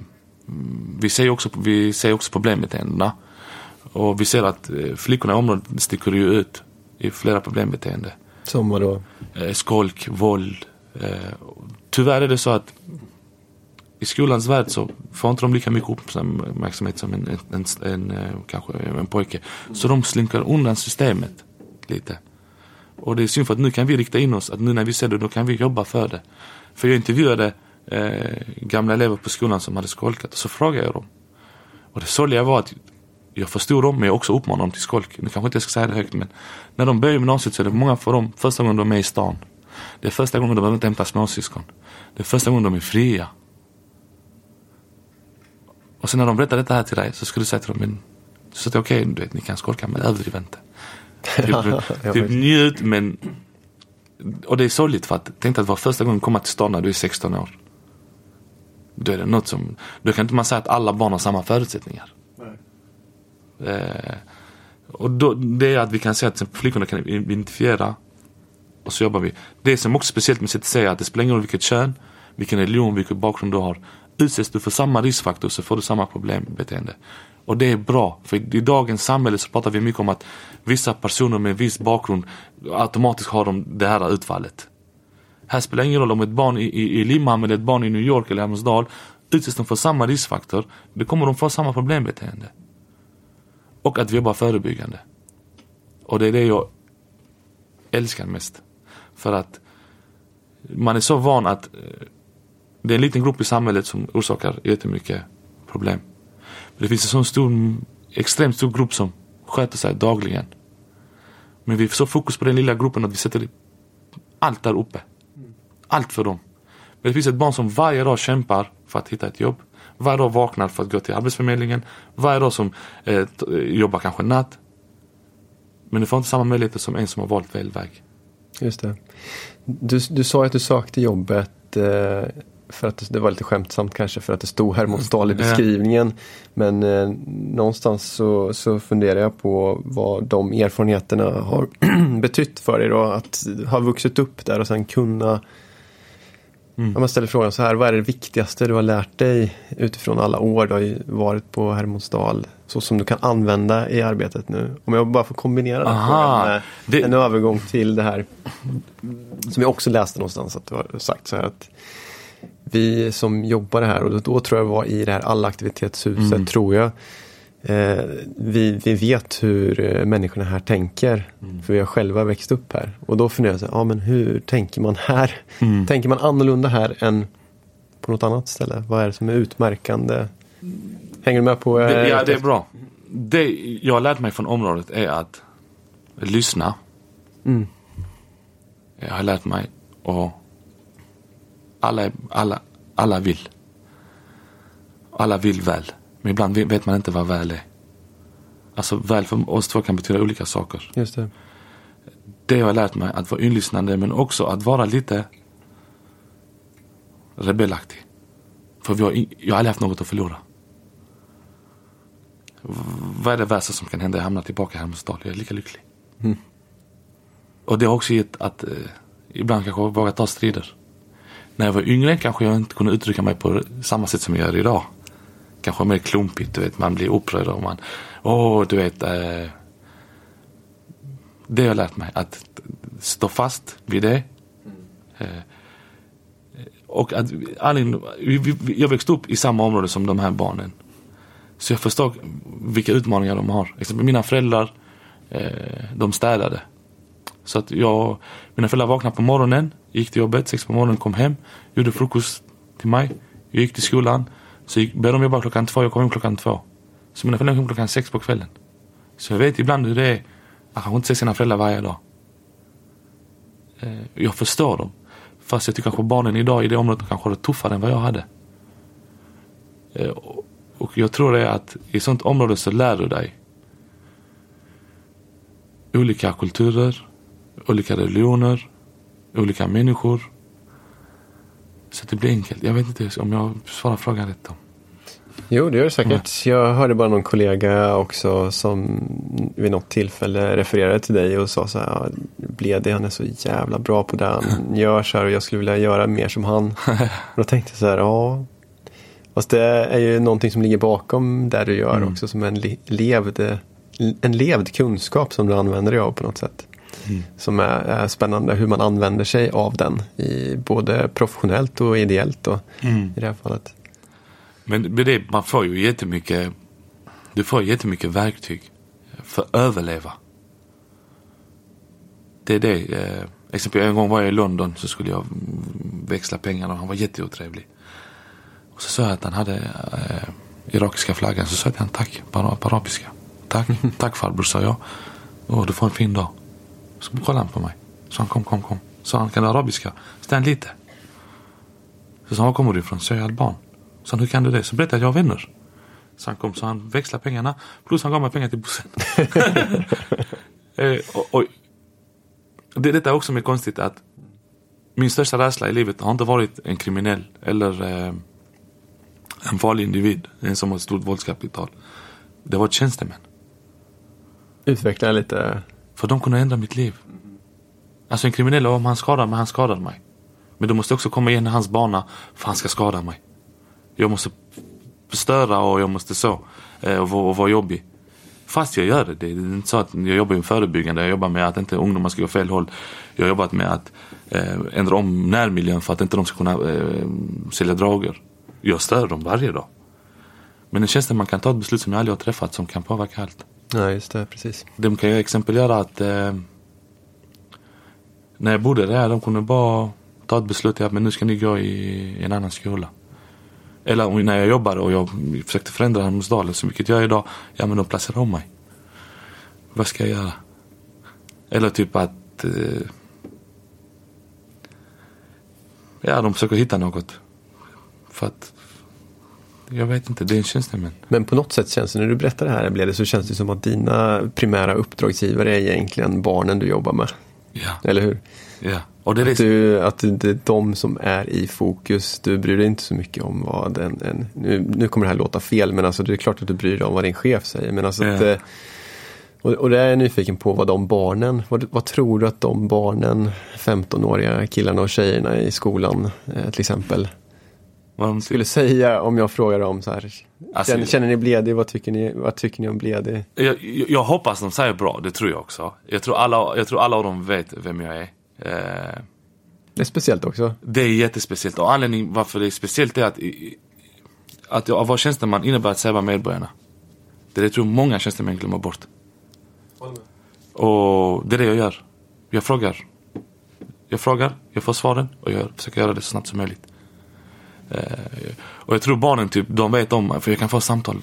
vi ser också, vi ser också problembeteendena. Och vi ser att eh, flickorna i området sticker ju ut i flera problembeteenden. Som vadå? eh, skolk, våld. Eh, tyvärr är det så att i skolans värld så får inte de lika mycket uppmärksamhet som en, en, en, en, eh, kanske en pojke. Så de slinker undan systemet lite. Och det är synd för att nu kan vi rikta in oss, att nu när vi ser det, då kan vi jobba för det. För jag intervjuade eh, gamla elever på skolan som hade skolkat och så frågade jag dem. Och det sorgliga var att jag förstod dem men jag också uppmanade dem till skolk. Nu kanske inte jag ska säga det högt men när de börjar gymnasiet så är det många för dem första gången de är i stan. Det är första gången de behöver inte hämta småsyskon. Det är första gången de är fria. Och sen när de berättar detta här till dig så ska du säga till dem, men så att okej, okay, du vet, ni kan skolka men överdriv inte. Typ, typ njut men och det är sorgligt för att tänk att vara första gången komma till stan när du är 16 år. Då är det något som, då kan inte man säga att alla barn har samma förutsättningar. Eh, och då, det är att vi kan säga att flickorna kan identifiera och så jobbar vi. Det som också är speciellt med CTC är att det spelar ingen roll vilket kön, vilken religion, vilken bakgrund du har. Utsätts du för samma riskfaktor så får du samma problembeteende. Och det är bra, för i dagens samhälle så pratar vi mycket om att vissa personer med viss bakgrund automatiskt har de det här utfallet. Här spelar det ingen roll om ett barn i, i, i Limhamn eller ett barn i New York eller Hammarsdal utsätts de för samma riskfaktor, då kommer de få samma problembeteende. Och att vi jobbar förebyggande. Och det är det jag älskar mest. För att man är så van att eh, det är en liten grupp i samhället som orsakar jättemycket problem. Det finns en sån stor, extremt stor grupp som sköter sig dagligen. Men vi får så fokus på den lilla gruppen att vi sätter allt där uppe. Allt för dem. Men det finns ett barn som varje dag kämpar för att hitta ett jobb. Varje dag vaknar för att gå till Arbetsförmedlingen. Varje dag som eh, jobbar kanske natt. Men du får inte samma möjligheter som en som har valt fel väg. Just det. Du, du sa att du sökte jobbet eh, för att det var lite skämtsamt kanske för att det stod Hermodsdal i beskrivningen. Men eh, någonstans så, så funderar jag på vad de erfarenheterna har betytt för dig då. Att ha vuxit upp där och sen kunna Mm. Om man ställer frågan så här, vad är det viktigaste du har lärt dig utifrån alla år du har varit på Hermodsdal? Så som du kan använda i arbetet nu. Om jag bara får kombinera den frågan med det... en övergång till det här. Som jag också läste någonstans att du har sagt så här att vi som jobbar här och då tror jag var i det här allaktivitetshuset mm. tror jag. Eh, vi, vi vet hur eh, människorna här tänker. Mm. För vi har själva växt upp här. Och då funderar jag, så, ja men hur tänker man här? Mm. Tänker man annorlunda här än på något annat ställe? Vad är det som är utmärkande? Hänger du med på? Eh, det, ja, det är bra. Det jag har lärt mig från området är att lyssna. Mm. Jag har lärt mig att alla, alla, alla vill. Alla vill väl. Men ibland vet man inte vad väl är. Alltså väl för oss två kan betyda olika saker. Just det. Det jag har lärt mig, att vara inlyssnande men också att vara lite rebellaktig. För vi har, jag har aldrig haft något att förlora. Vad är det värsta som kan hända? Jag hamnar tillbaka i Hermodsdal. Jag är lika lycklig. Mm. Och det har också gett att eh, ibland kanske våga ta strider. När jag var yngre kanske jag inte kunde uttrycka mig på samma sätt som jag gör idag kanske mer klumpigt. Du vet, man blir upprörd och man, åh, du vet. Eh, det har jag lärt mig, att stå fast vid det. Mm. Eh, och att, jag växte upp i samma område som de här barnen. Så jag förstår vilka utmaningar de har. Exempel mina föräldrar, eh, de städade. Så att jag, mina föräldrar vaknade på morgonen, gick till jobbet, sex på morgonen, kom hem, gjorde frukost till mig. Jag gick till skolan, så gick, började de jobba klockan två, jag kom hem klockan två. Så mina föräldrar kom klockan sex på kvällen. Så jag vet ibland hur det är att kanske inte se sina föräldrar varje dag. Eh, jag förstår dem. Fast jag tycker kanske barnen idag i det området kanske har det tuffare än vad jag hade. Eh, och jag tror det är att i ett sånt område så lär du dig olika kulturer, olika religioner, olika människor. Så det blir enkelt. Jag vet inte om jag svarar frågan rätt då. Jo, det gör det säkert. Mm. Jag hörde bara någon kollega också som vid något tillfälle refererade till dig och sa så här. Blede, han är så jävla bra på det han gör så här och jag skulle vilja göra mer som han. och då tänkte jag så här, ja. Fast det är ju någonting som ligger bakom det du gör mm. också som en levd, en levd kunskap som du använder dig av på något sätt. Mm. Som är, är, spännande hur man använder sig av den. I, både professionellt och ideellt då, mm. i det här fallet. Men det, man får ju jättemycket, du får jättemycket verktyg för att överleva. Det är det. Eh, exempel en gång var jag i London så skulle jag växla pengar och han var jätteotrevlig. Och så sa jag att han hade eh, irakiska flaggan. Så sa jag till honom tack på, på arabiska. Tack, tack farbror sa jag. Åh, du får en fin dag. Så kollade han på mig. Så han kom, kom, kom. Så han kan arabiska. Stann lite. Så sa han, var kommer du ifrån? Så jag är alban. Så han, hur kan du det? Så berättade jag att jag har vänner. Så han kom, så han växlade pengarna. Plus han gav mig pengar till bussen. eh, och, och, det, detta är också mer konstigt att min största rädsla i livet har inte varit en kriminell eller eh, en farlig individ. En som har ett stort våldskapital. Det var tjänstemän. Utveckla lite. För de kunde ändra mitt liv. Alltså en kriminell, om han skadar mig, han skadar mig. Men du måste också komma igen i hans bana för han ska skada mig. Jag måste störa och jag måste så. Eh, och, vara, och vara jobbig. Fast jag gör det. Det är inte så att jag jobbar med förebyggande. Jag jobbar med att inte ungdomar ska gå fel håll. Jag har jobbat med att eh, ändra om närmiljön för att inte de ska kunna eh, sälja droger. Jag stör dem varje dag. Men en tjänsteman kan ta ett beslut som jag aldrig har träffat som kan påverka allt. Ja, just det. Precis. De kan ju exempelvis göra att eh, när jag bodde där, de kunde bara ta ett beslut att men nu ska ni gå i en annan skola. Eller när jag jobbade och jag försökte förändra Hermodsdalen, så vilket jag gör idag, ja men de placerar om mig. Vad ska jag göra? Eller typ att eh, Ja, de försöker hitta något. För att jag vet inte, det är en tjänsteman. Men på något sätt känns det, när du berättar det här Blede, så känns det som att dina primära uppdragsgivare är egentligen barnen du jobbar med. Ja. Eller hur? Ja. Och det är att, du, att det är de som är i fokus. Du bryr dig inte så mycket om vad en, en nu, nu kommer det här låta fel, men alltså det är klart att du bryr dig om vad din chef säger. Men alltså Ja. att, eh, och, och det är jag nyfiken på vad de barnen, vad, vad tror du att de barnen, 15-åriga killarna och tjejerna i skolan eh, till exempel, de skulle säga om jag frågar dem så här. Alltså, känner, känner ni Bledig? Vad tycker ni, vad tycker ni om Bledig? jag, jag, hoppas de säger bra, det tror jag också. Jag tror alla, jag tror alla av dem vet vem jag är. Eh, Det är speciellt också. det är jättespeciellt och anledningen varför det är speciellt är att, att jag vara tjänsteman innebär att serva medborgarna. Det är det tror många tjänstemän glömmer bort. Och det är det jag gör. Jag frågar. Jag frågar, jag får svaren och jag försöker göra det så snabbt som möjligt. Eh, och jag tror barnen typ, de vet om, för jag kan få samtal,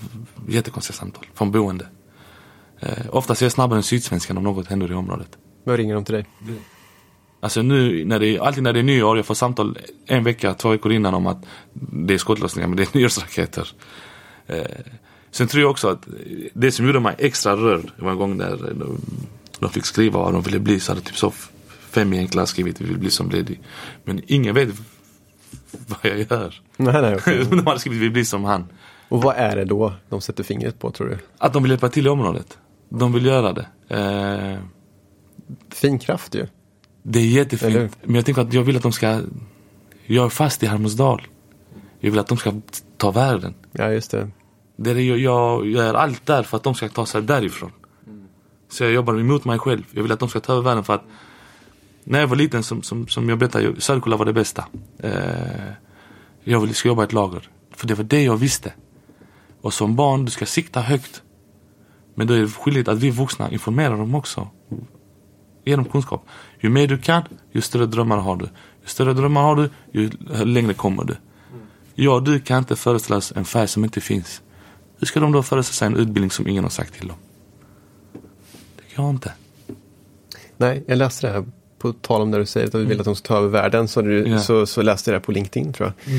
jättekonstiga samtal från boende. Eh, oftast är jag snabbare än Sydsvenskan om något händer i området. Vad ringer de till dig? Alltså nu, när det, alltid när det är nyår, jag får samtal en vecka, två veckor innan om att det är skottlossningar, men det är nyårsraketer. Eh, sen tror jag också att det som gjorde mig extra rörd var en gång där de, de fick skriva vad de ville bli, så hade typ så fem i en klass skrivit vi vill bli som Lady. Men ingen vet vad jag gör. Nej, nej, okej. de hade skrivit vi vill bli som han. Och vad är det då de sätter fingret på tror du? Att de vill hjälpa till i området. De vill göra det. Eh, Fin kraft ju. Det är jättefint. Men jag tänker att jag vill att de ska... Jag är fast i Halmstadsdal. Jag vill att de ska ta världen. Ja, just det. Det är jag, jag gör allt där för att de ska ta sig därifrån. Så jag jobbar emot mig själv. Jag vill att de ska ta över världen för att när jag var liten, som, som, som jag berättade, Sörkulla Söderkulla var det bästa. Eh, jag ville ska jobba i ett lager. För det var det jag visste. Och som barn, du ska sikta högt. Men då är det skyldigt att vi vuxna informerar dem också. Ge dem kunskap. Ju mer du kan, ju större drömmar har du. Ju större drömmar har du, ju längre kommer du. Ja, du kan inte föreställa oss en färg som inte finns. Hur ska de då föreställa sig en utbildning som ingen har sagt till dem? Det går inte. Nej, jag läste det här på tal om det du säger att du vill att de ska ta över världen. Så, du, Ja. så, så läste jag det här på LinkedIn tror jag.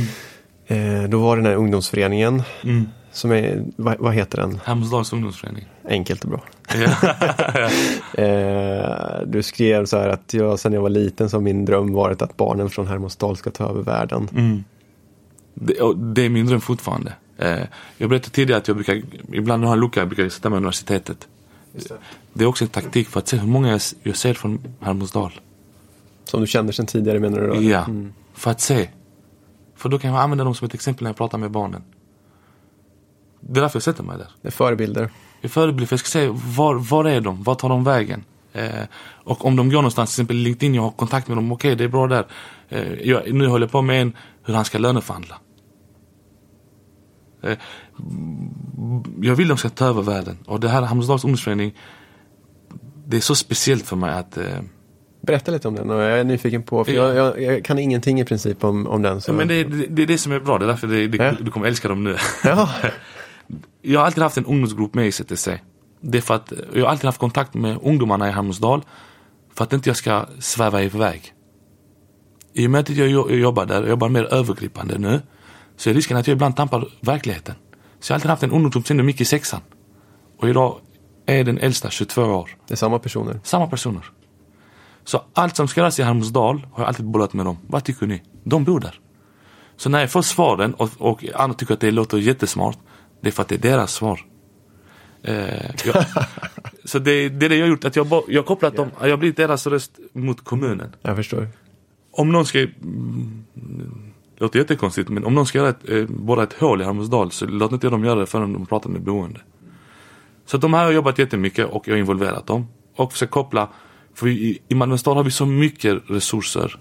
Eh, då var det den här ungdomsföreningen. Mm. Som är, vad, vad heter den? Halmstads ungdomsförening. Enkelt och bra. Eh, du skrev så här att jag, sen jag var liten så har min dröm varit att barnen från Hermodsdal ska ta över världen. Mm. Det, och det är min dröm fortfarande. Eh, jag berättade tidigare att jag brukar, ibland när jag har en lucka, jag brukar sätta mig i universitetet. Det är också en taktik för att se hur många jag, jag ser från Hermodsdal. Som du känner sedan tidigare menar du? då? Ja, Mm. för att se. För då kan jag använda dem som ett exempel när jag pratar med barnen. Det är därför jag sätter mig där. Det är förebilder. Jag är förebild för jag ska se var, var är de? Var tar de vägen? Eh, och om de går någonstans, till exempel LinkedIn, jag har kontakt med dem, okej det är bra där. Eh, jag, nu håller jag på med en, hur han ska löneförhandla. Eh, jag vill de ska ta över världen. Och det här Hammarstadals ungdomsförening, det är så speciellt för mig att eh, Berätta lite om den jag är nyfiken på, för Ja. jag, jag, jag kan ingenting i princip om, om den. Så. Men det, det, det är det som är bra, det är därför det, det, Ja. du kommer älska dem nu. Ja. Jag har alltid haft en ungdomsgrupp med i CTC. Det är för att jag har alltid haft kontakt med ungdomarna i Halmstadsdal. För att inte jag ska sväva iväg. i och med att jag jo- jag jobbar där, jag jobbar mer övergripande nu, så är risken att jag ibland tappar verkligheten. Så jag har alltid haft en ungdom som gick i sexan. Och idag är den äldsta 22 år. Det är samma personer. Samma personer. Så allt som ska göras i Halmsdal har jag alltid bollat med dem. Vad tycker ni? De bor där. Så när jag får svaren och, och andra tycker att det låter jättesmart, det är för att det är deras svar. Eh, jag, så det, det är det jag har gjort, att jag, jag har kopplat dem, jag har blivit deras röst mot kommunen. Jag förstår. Om någon ska, mm, det låter jättekonstigt, men om någon ska göra ett, eh, borra ett hål i Halmsdal så låt inte dem göra det förrän de pratar med boende. Så de här har jobbat jättemycket och jag har involverat dem. Och försökt koppla, för vi, i- Malmö stad har vi så mycket resurser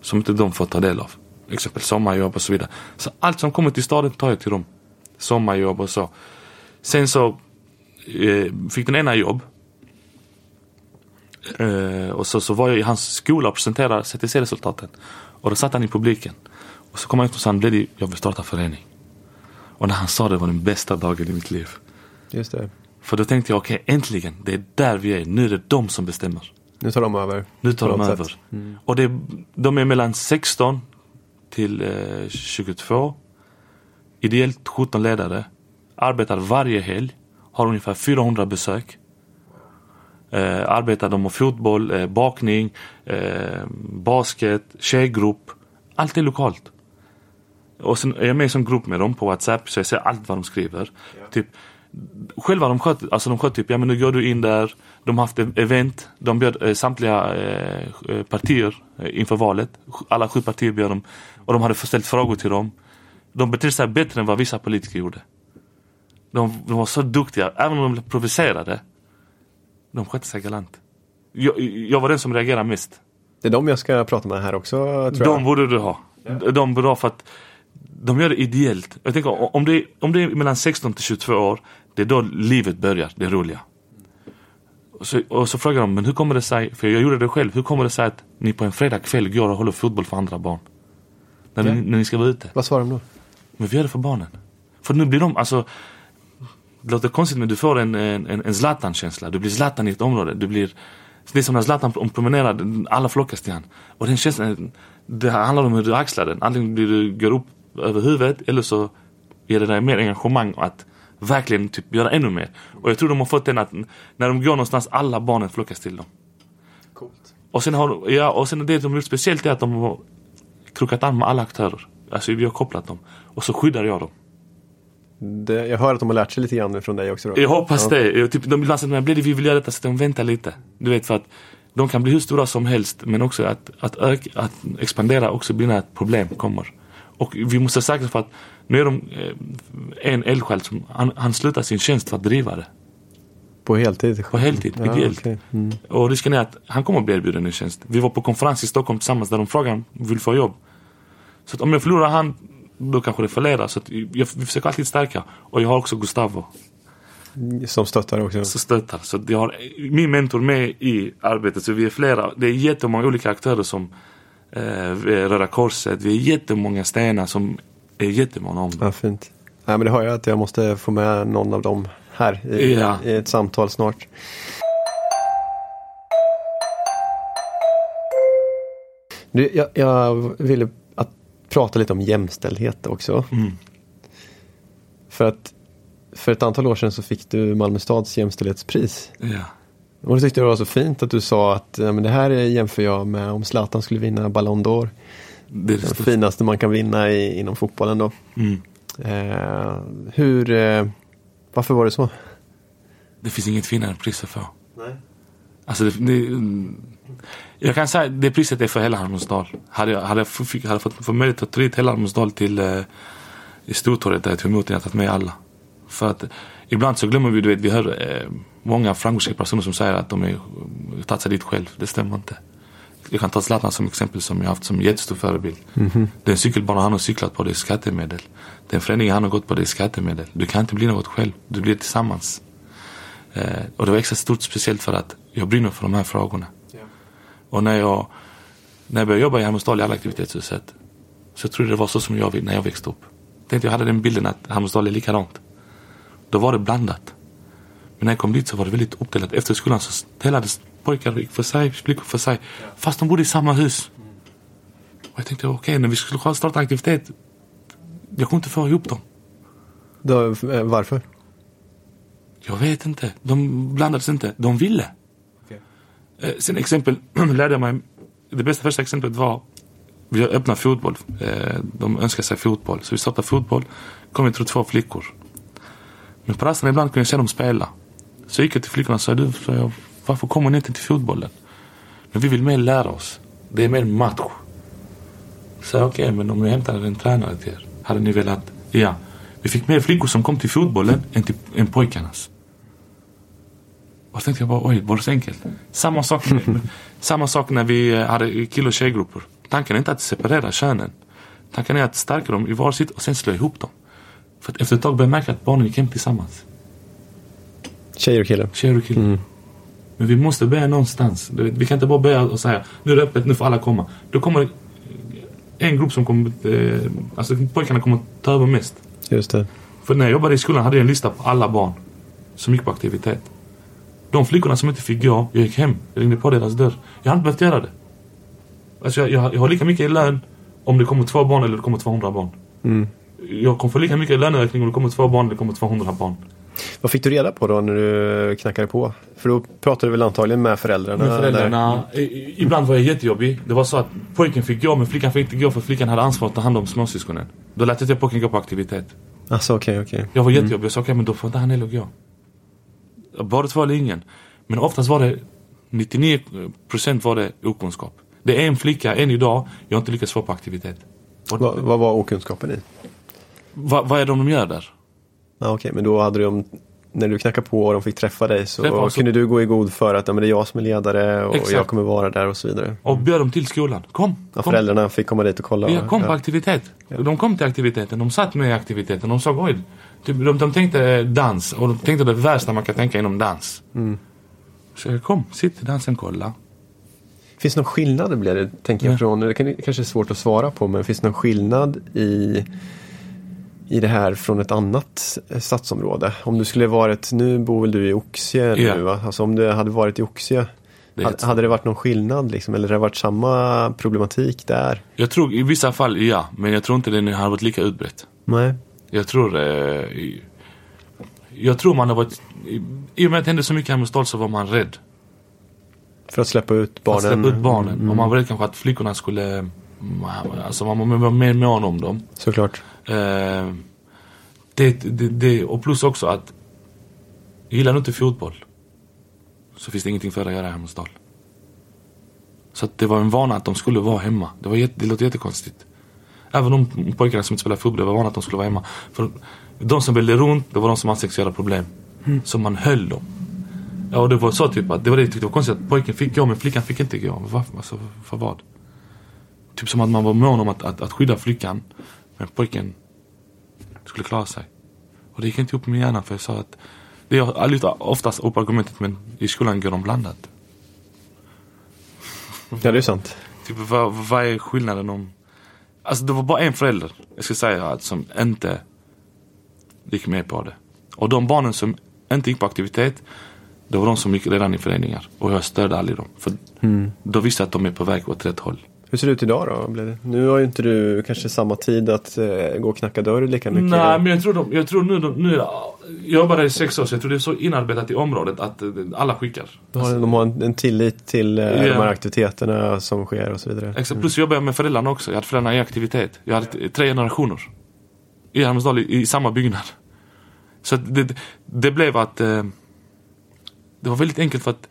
som inte de får ta del av. Exempel sommarjobb och så vidare. Så allt som kommer till staden tar jag till dem. Sommarjobb och så. Sen så eh, fick den ena jobb. Eh, och så, så var jag i hans skola och presenterade CTC-resultaten. Och då satt han i publiken. Och så kom han ut och sa, Bledi, jag vill starta förening. Och när han sa det var den bästa dagen i mitt liv. Just det. För då tänkte jag, okej äntligen, det är där vi är. Nu är det de som bestämmer. Nu tar de över. Nu tar de över. Mm. Och det, de är mellan 16 till eh, 22. Ideellt 17 ledare. Arbetar varje helg. Har ungefär 400 besök. Eh, arbetar de med fotboll, eh, bakning, eh, basket, tjejgrupp. Allt är lokalt. Och sen är jag med en grupp med dem på WhatsApp så jag ser allt vad de skriver. Typ, själva de sköt, alltså de sköt typ, ja men nu går du in där. De har haft ett event, de bjöd eh, samtliga eh, eh, partier eh, inför valet. Alla sju partier bjöd dem. Och de hade ställt frågor till dem. De betedde sig bättre än vad vissa politiker gjorde. De, de var så duktiga, även om de provocerade. De skötte sig galant. Jag, jag var den som reagerade mest. Det är de jag ska prata med här också, tror De jag. borde du ha. De borde ha för att de gör det ideellt. Jag tänker om det, om det är mellan 16 till 22 år, det är då livet börjar, det roliga. Och så, och så frågar de, men hur kommer det sig, för jag gjorde det själv, hur kommer det sig att ni på en fredagkväll går och håller fotboll för andra barn? När, Ja. ni, när ni ska vara ute. Vad svarar de då? Men vi gör det för barnen. För nu blir de, alltså Det låter konstigt men du får en, en, en en Zlatan-känsla. Du blir Zlatan i ett område. Du blir Det är som när Zlatan om promenerar, alla flockas till han. Och den känslan, det handlar om hur du axlar den. Antingen blir du går upp över huvudet eller så ger det dig mer engagemang att verkligen typ göra ännu mer. Och jag tror de har fått den att när de går någonstans, alla barnen flockas till dem. Coolt. Och sen har ja, och sen det de har gjort speciellt är att de har krokat arm med alla aktörer. Alltså vi har kopplat dem. Och så skyddar jag dem. Det, jag hör att de har lärt sig lite grann från dig också då. Jag hoppas Ja. det. Jag, typ, de ibland säger mig, vi vill göra detta så de väntar lite. Du vet för att de kan bli hur stora som helst men också att, att, öka, att expandera också blir när ett problem kommer. Och vi måste säkra för att nu är de eh, en eldsjäl som han, han slutar sin tjänst för att driva det. På heltid? På heltid, ja, ideellt. okej. Mm. Och risken är att han kommer att bli erbjuden en tjänst. Vi var på konferens i Stockholm tillsammans där de frågade om vill få jobb. Så att om jag förlorar han, då kanske det förleder. Så jag, vi försöker alltid stärka. Och jag har också Gustavo Som stöttar också. som stöttar. Så jag har min mentor med i arbetet. Så vi är flera. Det är jättemånga olika aktörer som eh, Röda Korset. Vi är jättemånga stenar som är jättemånga om det. Ja, fint. Nej, men det har jag att jag måste få med någon av dem här i, Ja. i ett samtal snart. Du, jag, jag ville att prata lite om jämställdhet också. Mm. För att för ett antal år sedan så fick du Malmö stads jämställdhetspris. Ja. Och det tyckte jag var så fint att du sa att ja, men det här jämför jag med om Zlatan skulle vinna Ballon d'Or. Det det finaste man kan vinna i, inom fotbollen då. Mm. Eh, hur, eh, varför var det så? Det finns inget finare pris att få. Nej. Alltså det, det, jag kan säga att det priset är för hela Halmstadsdal. Hade jag, hade jag, fick, hade jag fått, fått möjlighet att ta hit hela Halmstadsdal till eh, i Stortorget där jag tog emot den, jag tagit med alla. För att ibland så glömmer vi, du vet, vi hör eh, många framgångsrika personer som säger att de är tagit sig dit själv. Det stämmer inte. Jag kan ta Zlatan som exempel som jag haft som jättestor förebild. Den cykelbana han har cyklat på det är skattemedel. Den förening han har gått på det är skattemedel. Du kan inte bli något själv. Du blir tillsammans. Eh, och det var extra stort speciellt för att jag brinner för de här frågorna. Och när jag, när jag började jobba i Halmstad i alla aktivitetshuset så jag tror det var så som jag när jag växte upp. Tänkte jag hade den bilden att Halmstad är likadant. Då var det blandat. Men när jag kom dit så var det väldigt uppdelat. Efter skolan så delades pojkar gick för sig, flickor för sig. Fast de bodde i samma hus. Och jag tänkte okej, när vi skulle starta aktivitet. Jag kommer inte få ihop dem. Då, eh, varför? Jag vet inte. De blandades inte. De ville. Eh, sen exempel lärde jag mig. Det bästa första exemplet var. Vi öppnade fotboll. Eh, de önskade sig fotboll. Så vi startade fotboll. kom jag tror två flickor. Men på rasterna ibland kunde jag se dem spela. Så gick jag till flickorna och sa du, jag, varför kommer ni inte till fotbollen? Men vi vill mer lära oss. Det är mer match. Så okej, okay, men om jag hämtar en tränare till er. Hade ni velat? Ja. Vi fick mer flickor som kom till fotbollen än, till, än pojkarnas. Och så tänkte jag bara, oj, var det så enkelt? Samma sak, samma sak när vi eh, hade kill och tjejgrupper. Tanken är inte att separera könen. Tanken är att stärka dem i varsitt och sen slå ihop dem. För att efter ett tag började jag märka att barnen gick hem tillsammans. Tjejer och killar? Tjejer och killar. Mm. Men vi måste börja någonstans. Vi kan inte bara börja och säga nu är det öppet, nu får alla komma. Då kommer en grupp som kommer, eh, alltså pojkarna kommer ta över mest. Just det. För när jag jobbade i skolan hade jag en lista på alla barn som gick på aktivitet. De flickorna som inte fick gå, jag gick hem. Jag ringde på deras dörr. Jag hade inte behövt göra det. Alltså jag, jag, jag har lika mycket i lön om det kommer två barn eller det kommer 200 barn. Mm. Jag kommer få lika mycket löneökning om det kommer två barn eller det kommer 200 barn. Vad fick du reda på då när du knackade på? För då pratade du väl antagligen med föräldrarna? Med föräldrarna. Ibland var jag jättejobbig. Det var så att pojken fick gå men flickan fick inte gå för flickan hade ansvar att ta hand om småsyskonen. Då lät jag pojken gå på aktivitet. Alltså okej, okay, okej. Okay. Jag var jättejobbig. Mm. Jag sa okej okay, men då får inte han heller gå. Bara två eller ingen. Men oftast var det 99% var det okunskap. Det är en flicka, än idag, jag har inte lyckats få på aktivitet. Vad, vad var okunskapen i? Va, vad är det de gör där? Ja, Okej, okay, men då hade de när du knackade på och de fick träffa dig så träffa, kunde du gå i god för att ja, men det är jag som är ledare och Exakt. jag kommer vara där och så vidare. Och bjöd dem till skolan. Kom! Ja, kom. Föräldrarna fick komma dit och kolla. Ja, kom ja. på aktivitet. Ja. De kom till aktiviteten, de satt med i aktiviteten. De såg oj, typ, de, de tänkte dans och de tänkte det värsta man kan tänka inom dans. Mm. Så kom, sitt i dansen, kolla. Finns det någon skillnad, blir det, tänker jag, från, det kanske är svårt att svara på, men finns det någon skillnad i i det här från ett annat eh, stadsområde. Om du skulle varit, nu bor väl du i Oxie yeah. nu va? Alltså om det hade varit i Oxie det hade, hade det varit någon skillnad liksom? Eller hade det varit samma problematik där? Jag tror i vissa fall ja, men jag tror inte den hade varit lika utbrett. Nej. Jag tror eh, Jag tror man har varit I och med att det hände så mycket här med Stål så var man rädd. För att släppa ut barnen? För att släppa ut barnen. Mm. Och man var rädd kanske att flickorna skulle Alltså man var mer mån om dem. Såklart. Eh, det, det, det, och plus också att gillar du inte fotboll så finns det ingenting för dig att göra i Hermodsdal. Så att det var en vana att de skulle vara hemma. Det, var jätte, det låter jättekonstigt. Även de pojkarna som inte spelade fotboll, det var vana att de skulle vara hemma. För de som ville runt, det var de som hade sexuella problem. Mm. Så man höll dem. Ja, och det var så typ att det var det jag tyckte var konstigt att pojken fick gå men flickan fick inte gå. Varför? Alltså, för vad? Typ som att man var mån om att, att, att skydda flickan. Men pojken skulle klara sig. Och det gick inte ihop med min hjärna för jag sa att det är lyfter oftast upp argumentet men i skolan går de blandat. Ja det är sant. Typ vad, vad är skillnaden om... Alltså det var bara en förälder, jag ska säga att som inte gick med på det. Och de barnen som inte gick på aktivitet, det var de som gick redan i föreningar. Och jag stödde aldrig dem. För mm. då visste jag att de är på väg åt rätt håll. Hur ser det ut idag då? Nu har ju inte du kanske samma tid att eh, gå och knacka dörr lika mycket. Nej, men jag tror, de, jag tror nu, de, nu jag jobbar i sex år så jag tror det är så inarbetat i området att eh, alla skickar. De har, de har en, en tillit till eh, yeah. de här aktiviteterna som sker och så vidare. Exakt, mm. plus jobbar jag med föräldrarna också. Jag hade föräldrarna i aktivitet. Jag hade tre generationer. I Hermesdal i, i, samma byggnad. Så det, det blev att eh, det var väldigt enkelt för att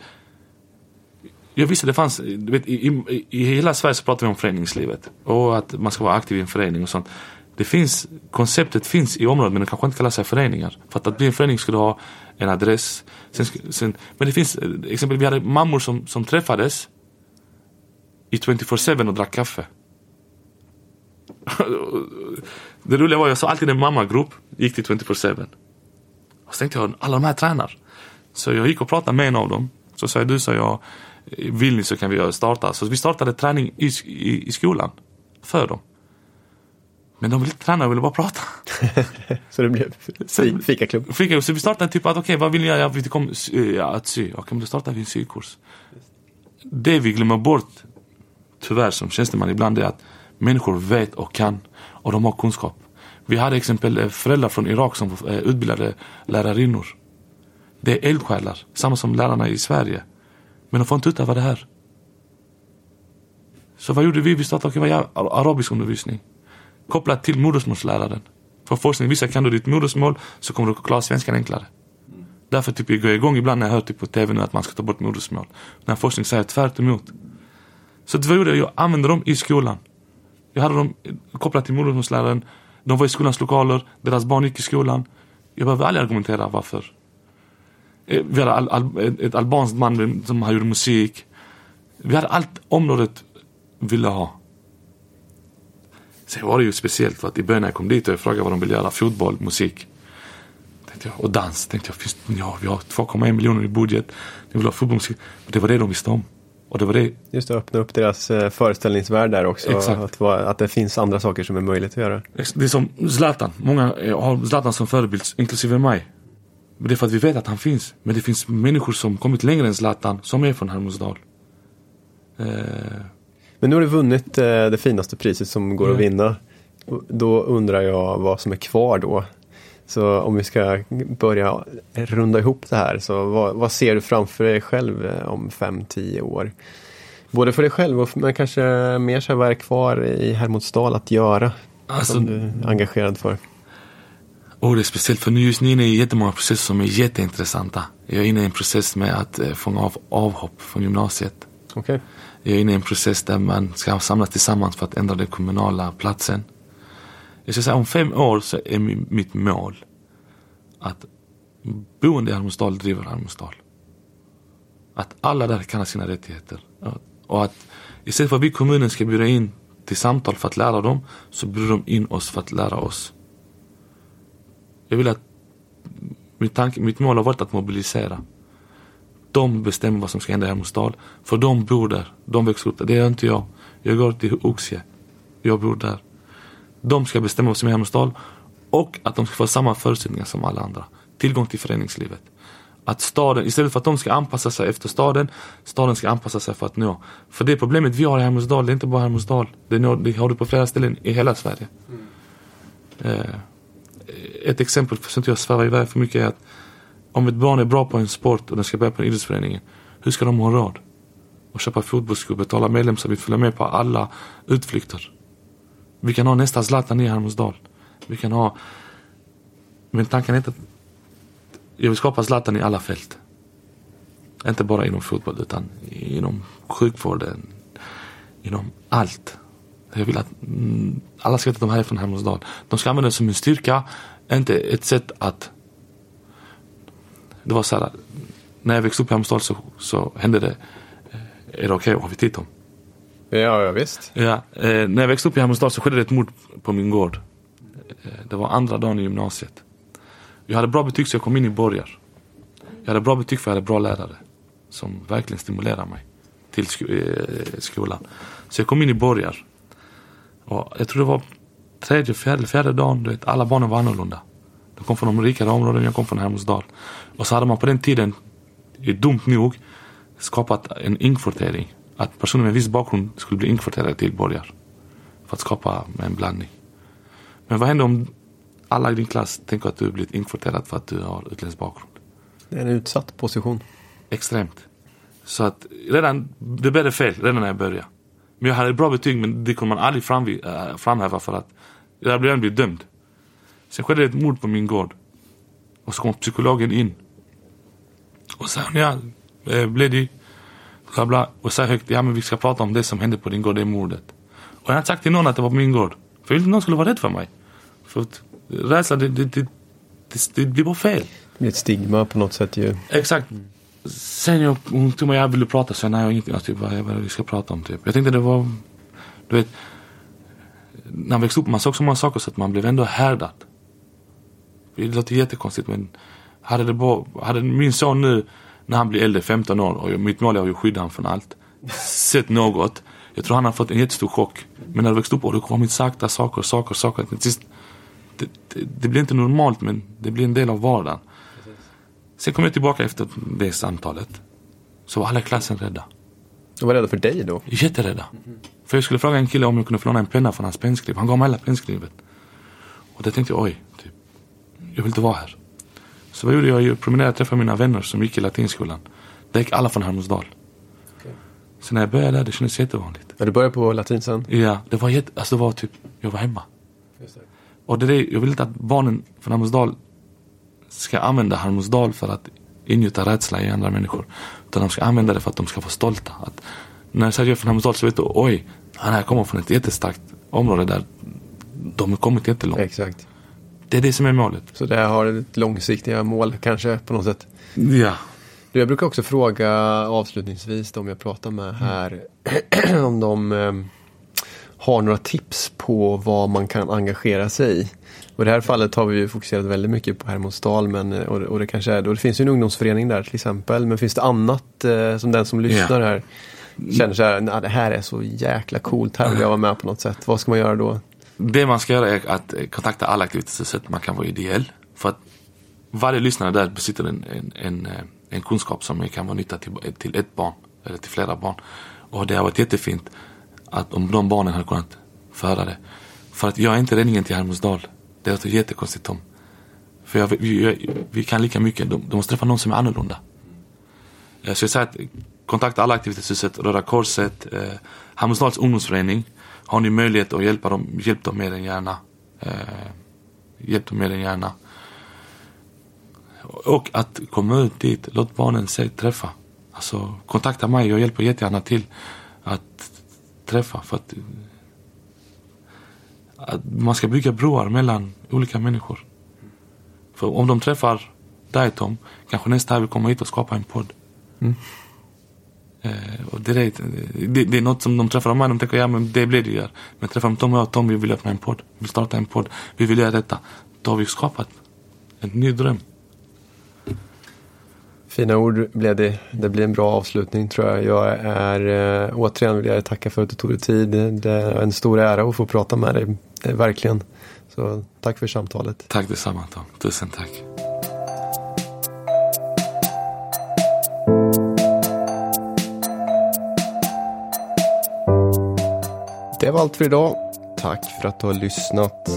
jag visste det fanns, du vet, i, i, i hela Sverige så pratar vi om föreningslivet. Och att man ska vara aktiv i en förening och sånt. Det finns, konceptet finns i området men det kanske inte kallar sig föreningar. För att, att bli en förening ska du ha en adress. Sen, sen, men det finns, exempel vi hade mammor som, som träffades i 24-7 och drack kaffe. det roliga var jag sa alltid en mammagrupp gick till 24-7. Och så tänkte jag, alla de här tränar. Så jag gick och pratade med en av dem. Så sa jag, du sa jag vill ni så kan vi starta. Så vi startade träning i, i, i skolan. För dem. Men de ville inte träna, de ville bara prata. så det blev fikaklubb? Fikaklubb. Så vi startade typ att okej, okay, vad vill ni göra? Vi kom, ja, att sy. Okej, okay, men då startar vi en sykurs. Det vi glömmer bort, tyvärr som tjänsteman ibland, är att Människor vet och kan och de har kunskap. Vi hade exempel eh, föräldrar från Irak som eh, utbildade lärarinnor. Det är eldsjälar, samma som lärarna i Sverige. Men de får inte utöva det här. Så vad gjorde vi? Vi startade okay, arabisk undervisning. Kopplat till modersmålsläraren. För forskning, vissa kan du ditt modersmål så kommer du att klara svenskan enklare. Därför typ, jag går igång ibland när jag hör typ, på tv nu att man ska ta bort modersmål. När forskning säger tvärt emot. Så vad gjorde jag? Jag använde dem i skolan. Jag hade dem kopplat till modersmålsläraren. De var i skolans lokaler, deras barn gick i skolan. Jag behöver aldrig argumentera varför. Eh, vi hade al al ett albanskt band som gjorde musik. Vi hade allt området ville ha. Sen var det ju speciellt för att i början när jag kom dit och jag frågade vad de ville göra, fotboll, musik. Jag, och dans. Tänkte jag, finns, ja, vi har 2,1 miljoner i budget. Ni vill ha fotbollsmusik. Det var det de visste om. Och det var det. Just att öppna upp deras eh, föreställningsvärld där också. Att, att det finns andra saker som är möjligt att göra. Det är som Zlatan. Många har Zlatan som förebild, inklusive mig. Det är för att vi vet att han finns. Men det finns människor som kommit längre än Zlatan, som är från Hermodsdal. Eh. Men nu har du vunnit eh, det finaste priset som går mm. att vinna. Då undrar jag vad som är kvar då. Så om vi ska börja runda ihop det här, så vad, vad ser du framför dig själv eh, om 5-10 år? Både för dig själv och men kanske mer så vad är kvar i Hermodsdal att göra? Alltså, som du är engagerad för? Oh, det är speciellt för nu just nu är jag jättemånga processer som är jätteintressanta. Jag är inne i en process med att eh, fånga av avhopp från gymnasiet. Okay. Jag är inne i en process där man ska samlas tillsammans för att ändra den kommunala platsen. Jag ska säga om fem år så är mitt mål att boende i Almedal driver Almedal. Att alla där kan ha sina rättigheter. Och att istället för att vi kommunen ska bjuda in till samtal för att lära dem så bjuder de in oss för att lära oss. Jag vill att mitt, tanke, mitt mål har varit att mobilisera. De bestämmer vad som ska hända i Hermodsdal. För de bor där. De växer upp där. Det gör inte jag. Jag går till Oxie. Jag bor där. De ska bestämma vad som är Hermodsdal och att de ska få samma förutsättningar som alla andra. Tillgång till föreningslivet. Att staden, istället för att de ska anpassa sig efter staden, staden ska anpassa sig för att nå. För det problemet vi har i Hermodsdal, det är inte bara Hermodsdal. Det, det har du på flera ställen i hela Sverige. Mm. Eh, ett exempel, så inte jag svävar iväg för mycket, är att om ett barn är bra på en sport och den ska börja på en idrottsförening, hur ska de ha råd? Att köpa fotbollsskor, betala medlemsavgift, följa med på alla utflykter. Vi kan ha nästa Zlatan i Hermodsdal. Vi kan ha... Men tanken är inte att... Jag vill skapa Zlatan i alla fält. Inte bara inom fotboll utan inom sjukvården. Inom allt. Jag vill att mm, alla ska veta att de här är från Hermodsdal. De ska använda det som en styrka, inte ett sätt att... Det var så här, när jag växte upp i Hermodsdal så, så hände det... Eh, är det okej okay? har vi tid om? Ja, ja visst. Ja, eh, när jag växte upp i Hermodsdal så skedde det ett mord på min gård. Eh, det var andra dagen i gymnasiet. Jag hade bra betyg så jag kom in i Borgar. Jag hade bra betyg för jag hade bra lärare. Som verkligen stimulerade mig till sk eh, skolan. Så jag kom in i Borgar. Och jag tror det var tredje, fjärde, fjärde dagen. Du vet, alla barnen var annorlunda. De kom från de rikare områdena, jag kom från Hermodsdal. Och så hade man på den tiden, dumt nog, skapat en inkvartering. Att personer med viss bakgrund skulle bli inkvarterade till Borgar. För att skapa en blandning. Men vad händer om alla i din klass tänker att du blivit inkvoterad för att du har utländsk bakgrund? Det är en utsatt position. Extremt. Så att redan, det började fel redan när jag började. Men jag hade bra betyg men det kunde man aldrig fram, äh, framhäva för att jag hade redan blivit dömd. Sen skedde ett mord på min gård. Och så kom psykologen in. Och sa ja, eh, blev det bla bla. Och sa högt, ja men vi ska prata om det som hände på din gård, det mordet. Och jag hade sagt till någon att det var på min gård. För jag ville inte någon skulle vara rädd för mig. För att rädsla, det, det, det, det, det blir bara fel. Det blir ett stigma på något sätt ju. Exakt. Sen jag, hon tog mig, jag ville prata, sen nej jag ingenting, alltså, typ, vad är det vi ska prata om typ. Jag tänkte det var, du vet, när man växte upp man såg så många saker så att man blev ändå härdad. Det låter jättekonstigt men hade, det bara, hade min son nu när han blir äldre, 15 år och mitt mål är att skydda honom från allt. Sett något. Jag tror han har fått en jättestor chock. Men när du växte upp och det kommit sakta saker, saker, saker. Till sist, det, det, det, blir inte normalt men det blir en del av vardagen. Sen kom jag tillbaka efter det samtalet. Så var alla i klassen rädda. De var rädda för dig då? Jätterädda. För jag skulle fråga en kille om jag kunde få låna en penna från hans pennskriv. Han gav mig hela pennskrivet. Och då tänkte jag, oj, typ, jag vill inte vara här. Så vad gjorde jag? Jag promenerade och träffade mina vänner som gick i latinskolan. Där gick alla från Hermodsdal. Så när jag började där, det kändes jättevanligt. Ja, du började på latin sen? Ja, det var jätte, alltså det var typ, jag var hemma. Och det är jag vill inte att barnen från Hermodsdal ska använda Hermodsdal för att ingjuta rädsla i andra människor. Utan de ska använda det för att de ska vara stolta. Att när är från Hermodsdal så vet du, oj, han här kommer från ett jättestarkt område där de har kommit jättelångt. Exakt. Det är det som är målet. Så det har ett långsiktiga mål kanske på något sätt? Ja. Du, jag brukar också fråga avslutningsvis de jag pratar med här om de eh, har några tips på vad man kan engagera sig i. Och i det här fallet har vi ju fokuserat väldigt mycket på Hermodsdal men, och, och det kanske är, och det finns ju en ungdomsförening där till exempel. Men finns det annat eh, som den som lyssnar här känner så här, "Nej, det här är så jäkla coolt, här vill jag vara med på något sätt. Vad ska man göra då? Det man ska göra är att eh, kontakta alla aktiviteter man kan vara ideell. För att varje lyssnare där besitter en, en, en, eh, en kunskap som kan vara nytta till, till ett barn eller till flera barn. Och det har varit jättefint att om de barnen hade kunnat föra det. För att jag är inte räddningen till Hermodsdal. Det låter jättekonstigt Tom. För jag, vi, jag, vi kan lika mycket. De, de måste träffa någon som är annorlunda. Eh, så jag säger att kontakta alla aktivitetshuset, Röda Korset, eh, Hermodsdals ungdomsförening. Har ni möjlighet att hjälpa dem, hjälp dem mer än gärna. Eh, hjälp dem mer än gärna. Och att komma ut dit, låt barnen sig träffa. Alltså kontakta mig, jag hjälper jättegärna till att träffa. För att, att man ska bygga broar mellan olika människor. För om de träffar dig Tom, kanske nästa vill komma hit och skapa en podd. Eh, och direkt, eh, det, det är något som de träffar mig, de tänker ja men det blir det gör. Men träffar de Tom och jag, Tom vi vill öppna en podd, vi vill starta en podd, vi vill göra detta. Då har vi skapat en ny dröm. Fina ord blev det. Det blir en bra avslutning tror jag. Jag är eh, återigen vill jag tacka för att du tog dig tid. Det är en stor ära att få prata med dig. Verkligen. Så tack för samtalet. Tack detsamma Tom, tusen tack. Det var allt för idag. Tack för att du har lyssnat.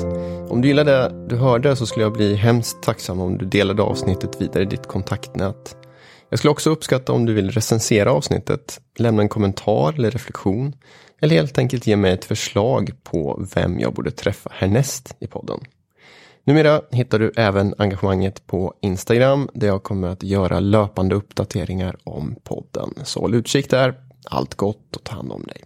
Om du gillade det du hörde så skulle jag bli hemskt tacksam om du delade avsnittet vidare i ditt kontaktnät. Jag skulle också uppskatta om du vill recensera avsnittet, lämna en kommentar eller reflektion eller helt enkelt ge mig ett förslag på vem jag borde träffa härnäst i podden. Numera hittar du även engagemanget på Instagram där jag kommer att göra löpande uppdateringar om podden. Så håll utkik där. Allt gott och ta hand om dig.